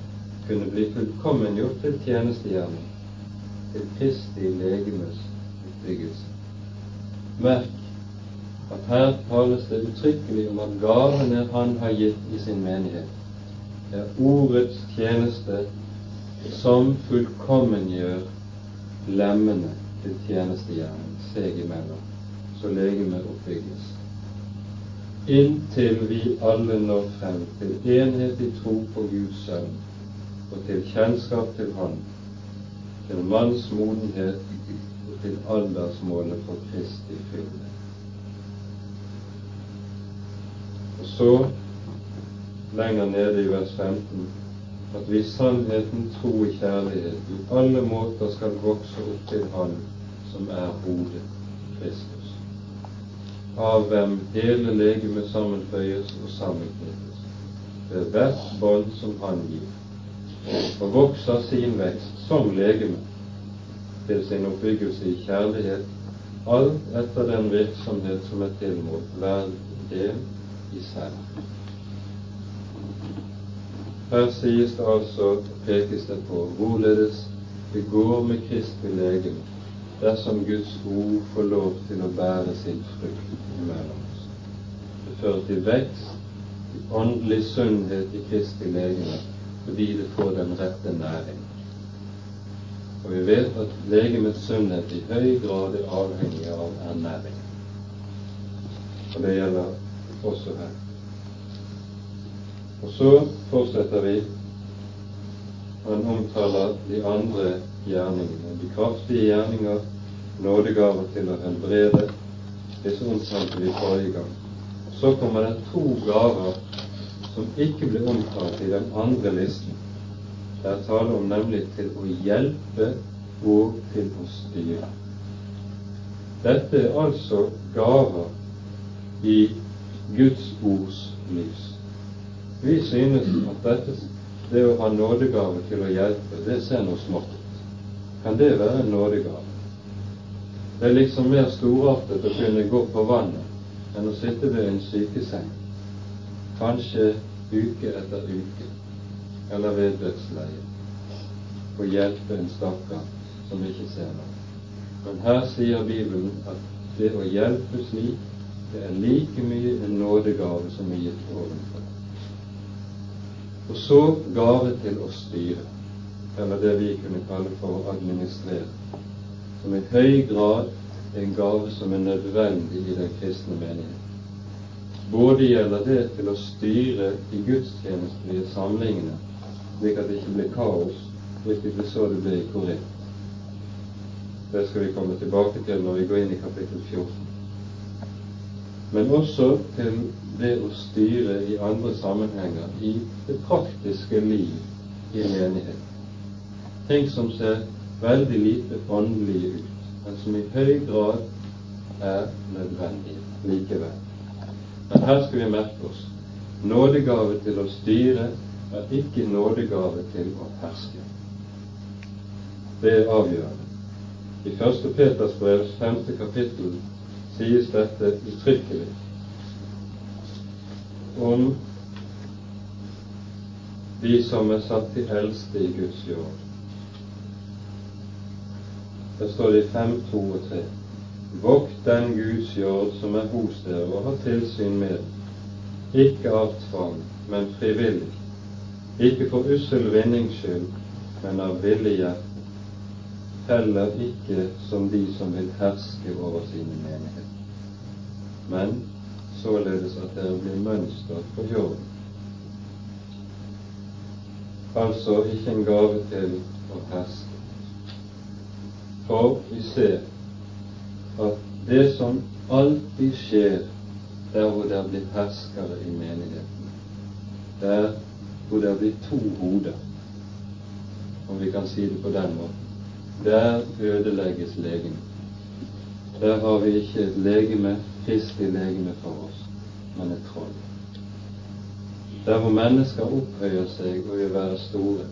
kunne bli fullkommengjort til tjenestegjerning, til Kristi legemes utbyggelse. Merk at her tales det uttrykkelig om at gavene Han har gitt i sin menighet, er ordets tjeneste som fullkommengjør lemmene til tjenestegjerning seg imellom, så legemet oppbygges. Inntil vi alle når frem til enhet i tro på Guds sønn og til kjennskap til Han, til manns modenhet og til aldersmålet for Kristi fylde. Og så, lenger nede i vers 15, at vi sannheten, tro og kjærlighet i alle måter skal vokse opp til Han som er hodet, Kristus, av hvem hele legemet sammenføyes og sammenknyttes. Ved hvert bånd som Han gir, og vokser sin vekst som legeme til sin oppbyggelse i kjærlighet, alt etter den virksomhet som er tilmålt. Hver del i selv. Her sies det altså, pekes det på, hvorledes det går med Kristi legeme dersom Guds ord får lov til å bære sin frukt imellom oss. Det fører til vekst, til åndelig sunnhet i Kristi legeme, fordi det får den rette næring. Og vi vet at legemets sunnhet i høy grad er avhengig av ernæring. Og det gjelder også her. Og så fortsetter vi. Han omtaler de andre gjerningene, de kraftige gjerninger, nådegaver til å helbrede. Disse omtalte vi forrige gang. Så kommer det to gaver som ikke blir omtalt i den andre listen. Det er tale om nemlig til å hjelpe og til å styre. Dette er altså gaver i Guds ords lys. Vi synes at dette, det å ha nådegave til å hjelpe, det ser noe smått ut. Kan det være en nådegave? Det er liksom mer storartet å kunne gå på vannet enn å sitte ved en sykeseng, kanskje uke etter uke, eller ved dødsleiet, og hjelpe en stakkar som ikke ser noe. Men her sier Bibelen at det å hjelpe slik, det er like mye en nådegave som er gitt ovenfor. Og så gave til å styre, eller det vi kunne kalle for å administrere, som i høy grad er en gave som er nødvendig i den kristne menighet. Både gjelder det til å styre de gudstjenestelige samlingene, slik at det ikke blir kaos, slik vi så det ble i Korint. Det skal vi komme tilbake til når vi går inn i kapittel 14. Men også til det å styre i andre sammenhenger, i det praktiske liv i menigheten. Ting som ser veldig lite åndelige ut, men som i høy grad er nødvendige likevel. Men her skal vi merke oss nådegave til å styre er ikke nådegave til å herske. Det er avgjørende. I 1. Peters brevs 5. kapittel sies dette uttrykkelig om de som er satt til eldste i Guds jord. Der står det i 5, 2 og 3. Vokt den Guds jord som er hos dere, og ha tilsyn med ikke av tvang, men frivillig, ikke for ussel vinnings skyld, men av villig hjerte heller ikke som de som vil herske over sine menigheter, men således at dere blir mønster for jorden. Altså ikke en gave til å herske. For vi ser at det som alltid skjer der hvor det blitt herskere i menigheten, der hvor det blitt to hoder, om vi kan si det på den måten, der ødelegges legemet. Der har vi ikke et legeme, Kristi legeme for oss, men et troll. Der hvor mennesker opphøyer seg og vil være store,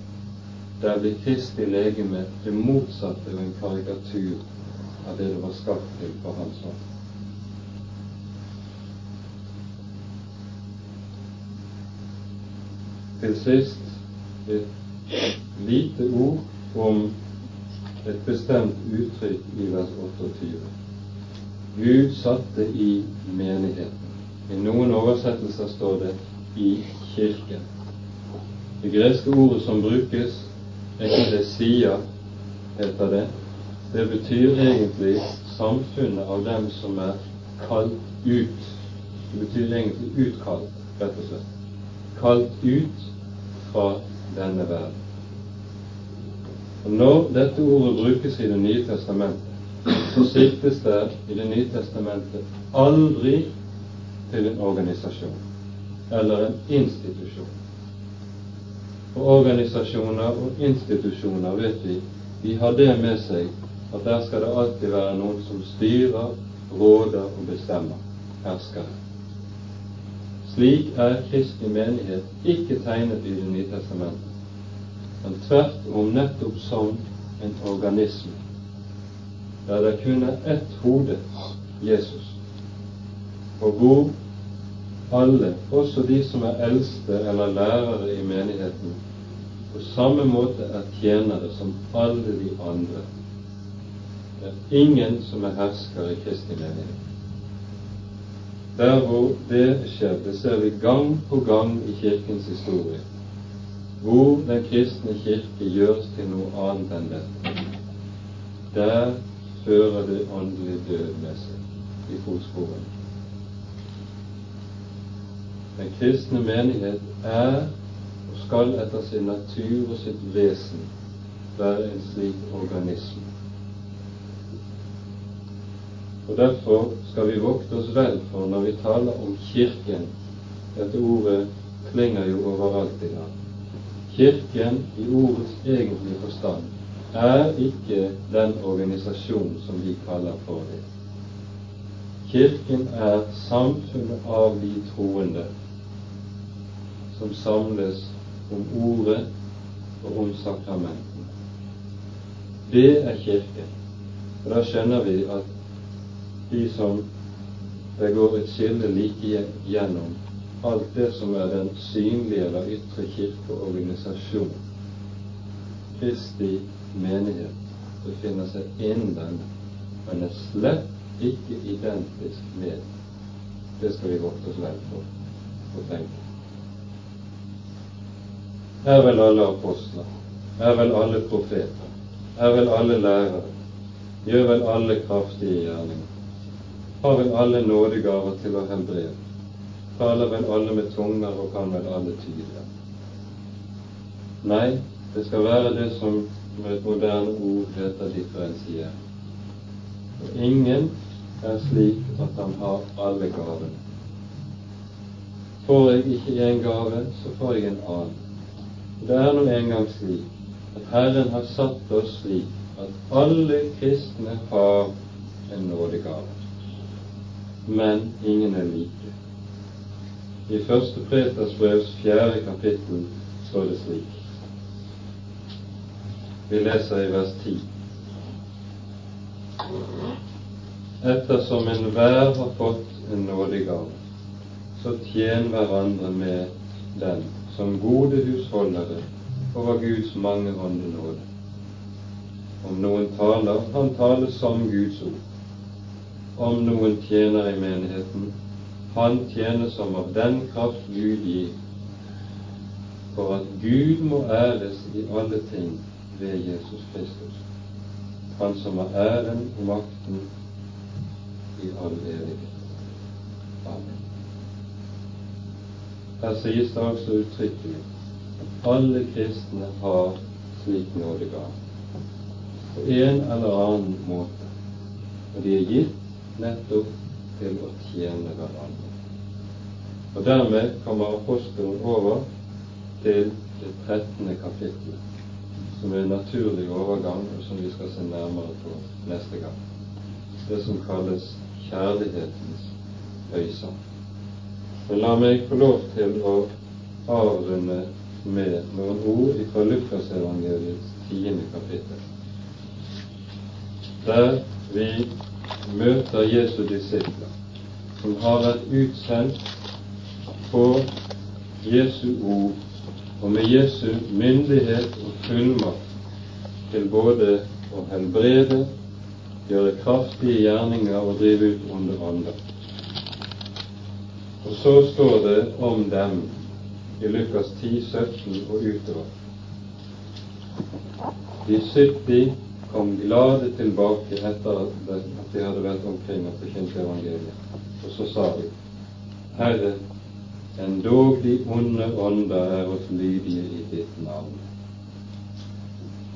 der blir Kristi legeme det motsatte og en karikatur av det det var skapt til på hans hånd. Til sist et lite ord om et bestemt uttrykk i vers 28. Gud satte i menigheten. I noen oversettelser står det i kirken. Det greske ordet som brukes, eklesia, heter det. Det betyr egentlig samfunnet av dem som er kalt ut. Det betyr egentlig utkalt, rett og slett. Kalt ut fra denne verden. Og Når dette ordet brukes i Det nye testamentet, så siktes det i Det nye testamentet aldri til en organisasjon eller en institusjon. For organisasjoner og institusjoner vet vi de har det med seg at der skal det alltid være noen som styrer, råder og bestemmer. Hersker. Slik er kristelig menighet ikke tegnet i Det nye testamentet men tvert om nettopp som en organisme, der det kun er ett hode, Jesus, og hvor alle, også de som er eldste eller lærere i menigheten, på samme måte er tjenere som alle de andre. Det er ingen som er hersker i Kristi menighet. Der hvor det skjedde, ser vi gang på gang i Kirkens historie hvor Den kristne kirke gjøres til noe annet enn dette. Der fører det åndelig død med seg i fotsporene. Den kristne menighet er og skal etter sin natur og sitt vesen være en slik organisme. Og Derfor skal vi vokte oss vel for når vi taler om Kirken Dette ordet klinger jo overalt i dag. Kirken i ordets egentlige forstand er ikke den organisasjon som vi kaller for det. Kirken er samfunnet av de troende som samles om Ordet og om sakramentene. Det er Kirken. Og da skjønner vi at de som det går et skille like gjennom alt det som er den synlige eller ytre kirkeorganisasjon, Kristi menighet, befinner seg innen den, men er slett ikke identisk med. Det skal vi vokte oss vel for å tenke. Er vel alle apostler, er vel alle profeter, er vel alle lærere, gjør vel alle kraftige gjerninger, har vel alle nådegaver til å helbrede, taler vel alle med tunger og kan vel alle tyde. Nei, det skal være det som med et moderne ord heter differensier. Og ingen er slik at han har alle gavene. Får jeg ikke én gave, så får jeg en annen. Det er nå engang slik at Herren har satt oss slik at alle kristne har en nådegave. Men ingen er like. I første Preters brevs fjerde kapittel står det slik. Vi leser i vers 10 ettersom enhver har fått en nådegave, så tjen hverandre med den som gode husholdere over Guds mange åndenåde. Om noen taler, han taler som Guds ord. Om noen tjener i menigheten, han tjener som av den kraft Gud gir, for at Gud må æres i alle ting ved Jesus Kristus, Han som har æren og makten i all evighet. Amen. Her sies det altså uttrykkelig at alle kristne har slik nådegave på en eller annen måte, og de er gitt nettopp til å tjene hverandre. Og Dermed kommer apostelen over til det trettende kapittelet, som er en naturlig overgang, og som vi skal se nærmere på neste gang. Det som kalles kjærlighetens høysang. Men la meg få lov til å avrunde med noen ord fra Lukasevangeliets tiende kapittel, der vi møter Jesu disipler, som har vært utsendt på Jesu ord og med Jesu myndighet og fullmakt til både å helbrede gjøre kraftige gjerninger og drive ut onde ånder. Og så står det om dem i Lukas 10, 17 og utover. De 70 kom glade tilbake etter at de hadde vært omkring og forkynt evangeliet. Og så sa de, Herre, endog de onde ånder er oss lydige i ditt navn.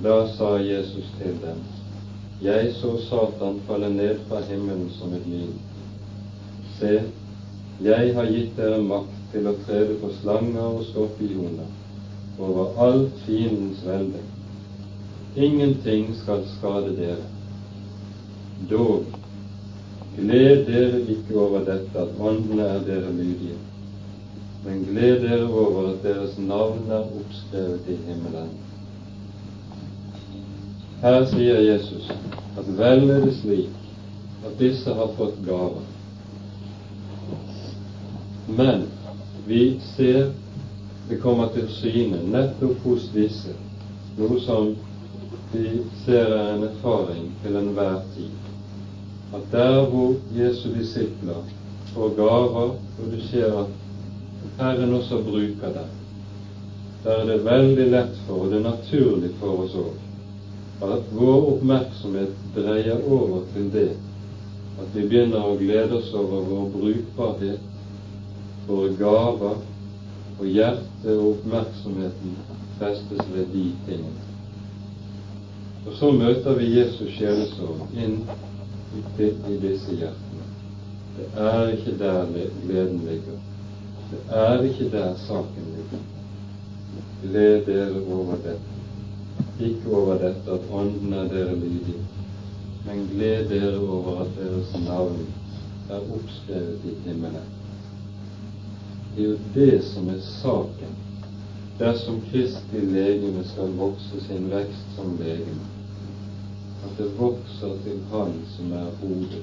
Da sa Jesus til dem, jeg så Satan falle ned fra himmelen som et lyn. Se, jeg har gitt dere makt til å trede på slanger og skorpioner, over all fiendens velde. Ingenting skal skade dere. Dog, gled dere ikke over dette at åndene er dere lydige, men gled dere over at deres navn er oppskrevet i himmelen. Her sier Jesus at vel er det slik at disse har fått gaver. Men vi ser det kommer til syne nettopp hos disse noe som vi ser er en erfaring til enhver tid. At der hvor Jesu disipler får gaver, og du ser at Herren også bruker dem, der er det veldig lett for, og det er naturlig for oss òg, at vår oppmerksomhet dreier over til det at vi begynner å glede oss over vår brukbarhet, våre gaver, og hjertet og oppmerksomheten festes ved de tingene. Og så møter vi Jesus sjelesorg inn i disse hjertene. Det er ikke der gleden ligger. Det er ikke der saken ligger. Gled dere over dette ikke over dette at Ånden er dere lydig, men gled dere over at deres navn er oppskrevet i himmelen. Det er jo det som er saken dersom Kristi legeme skal vokse sin vekst som legeme, at det vokser til Han som er hodet,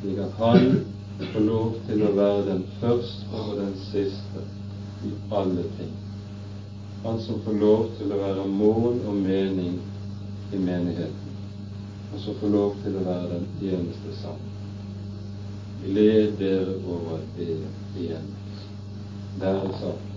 slik at Han får lov til å være den første og den siste i alle ting. Han som får lov til å være mål og mening i menigheten, og som får lov til å være den eneste sann. Gled dere over det igjen. Der er saken.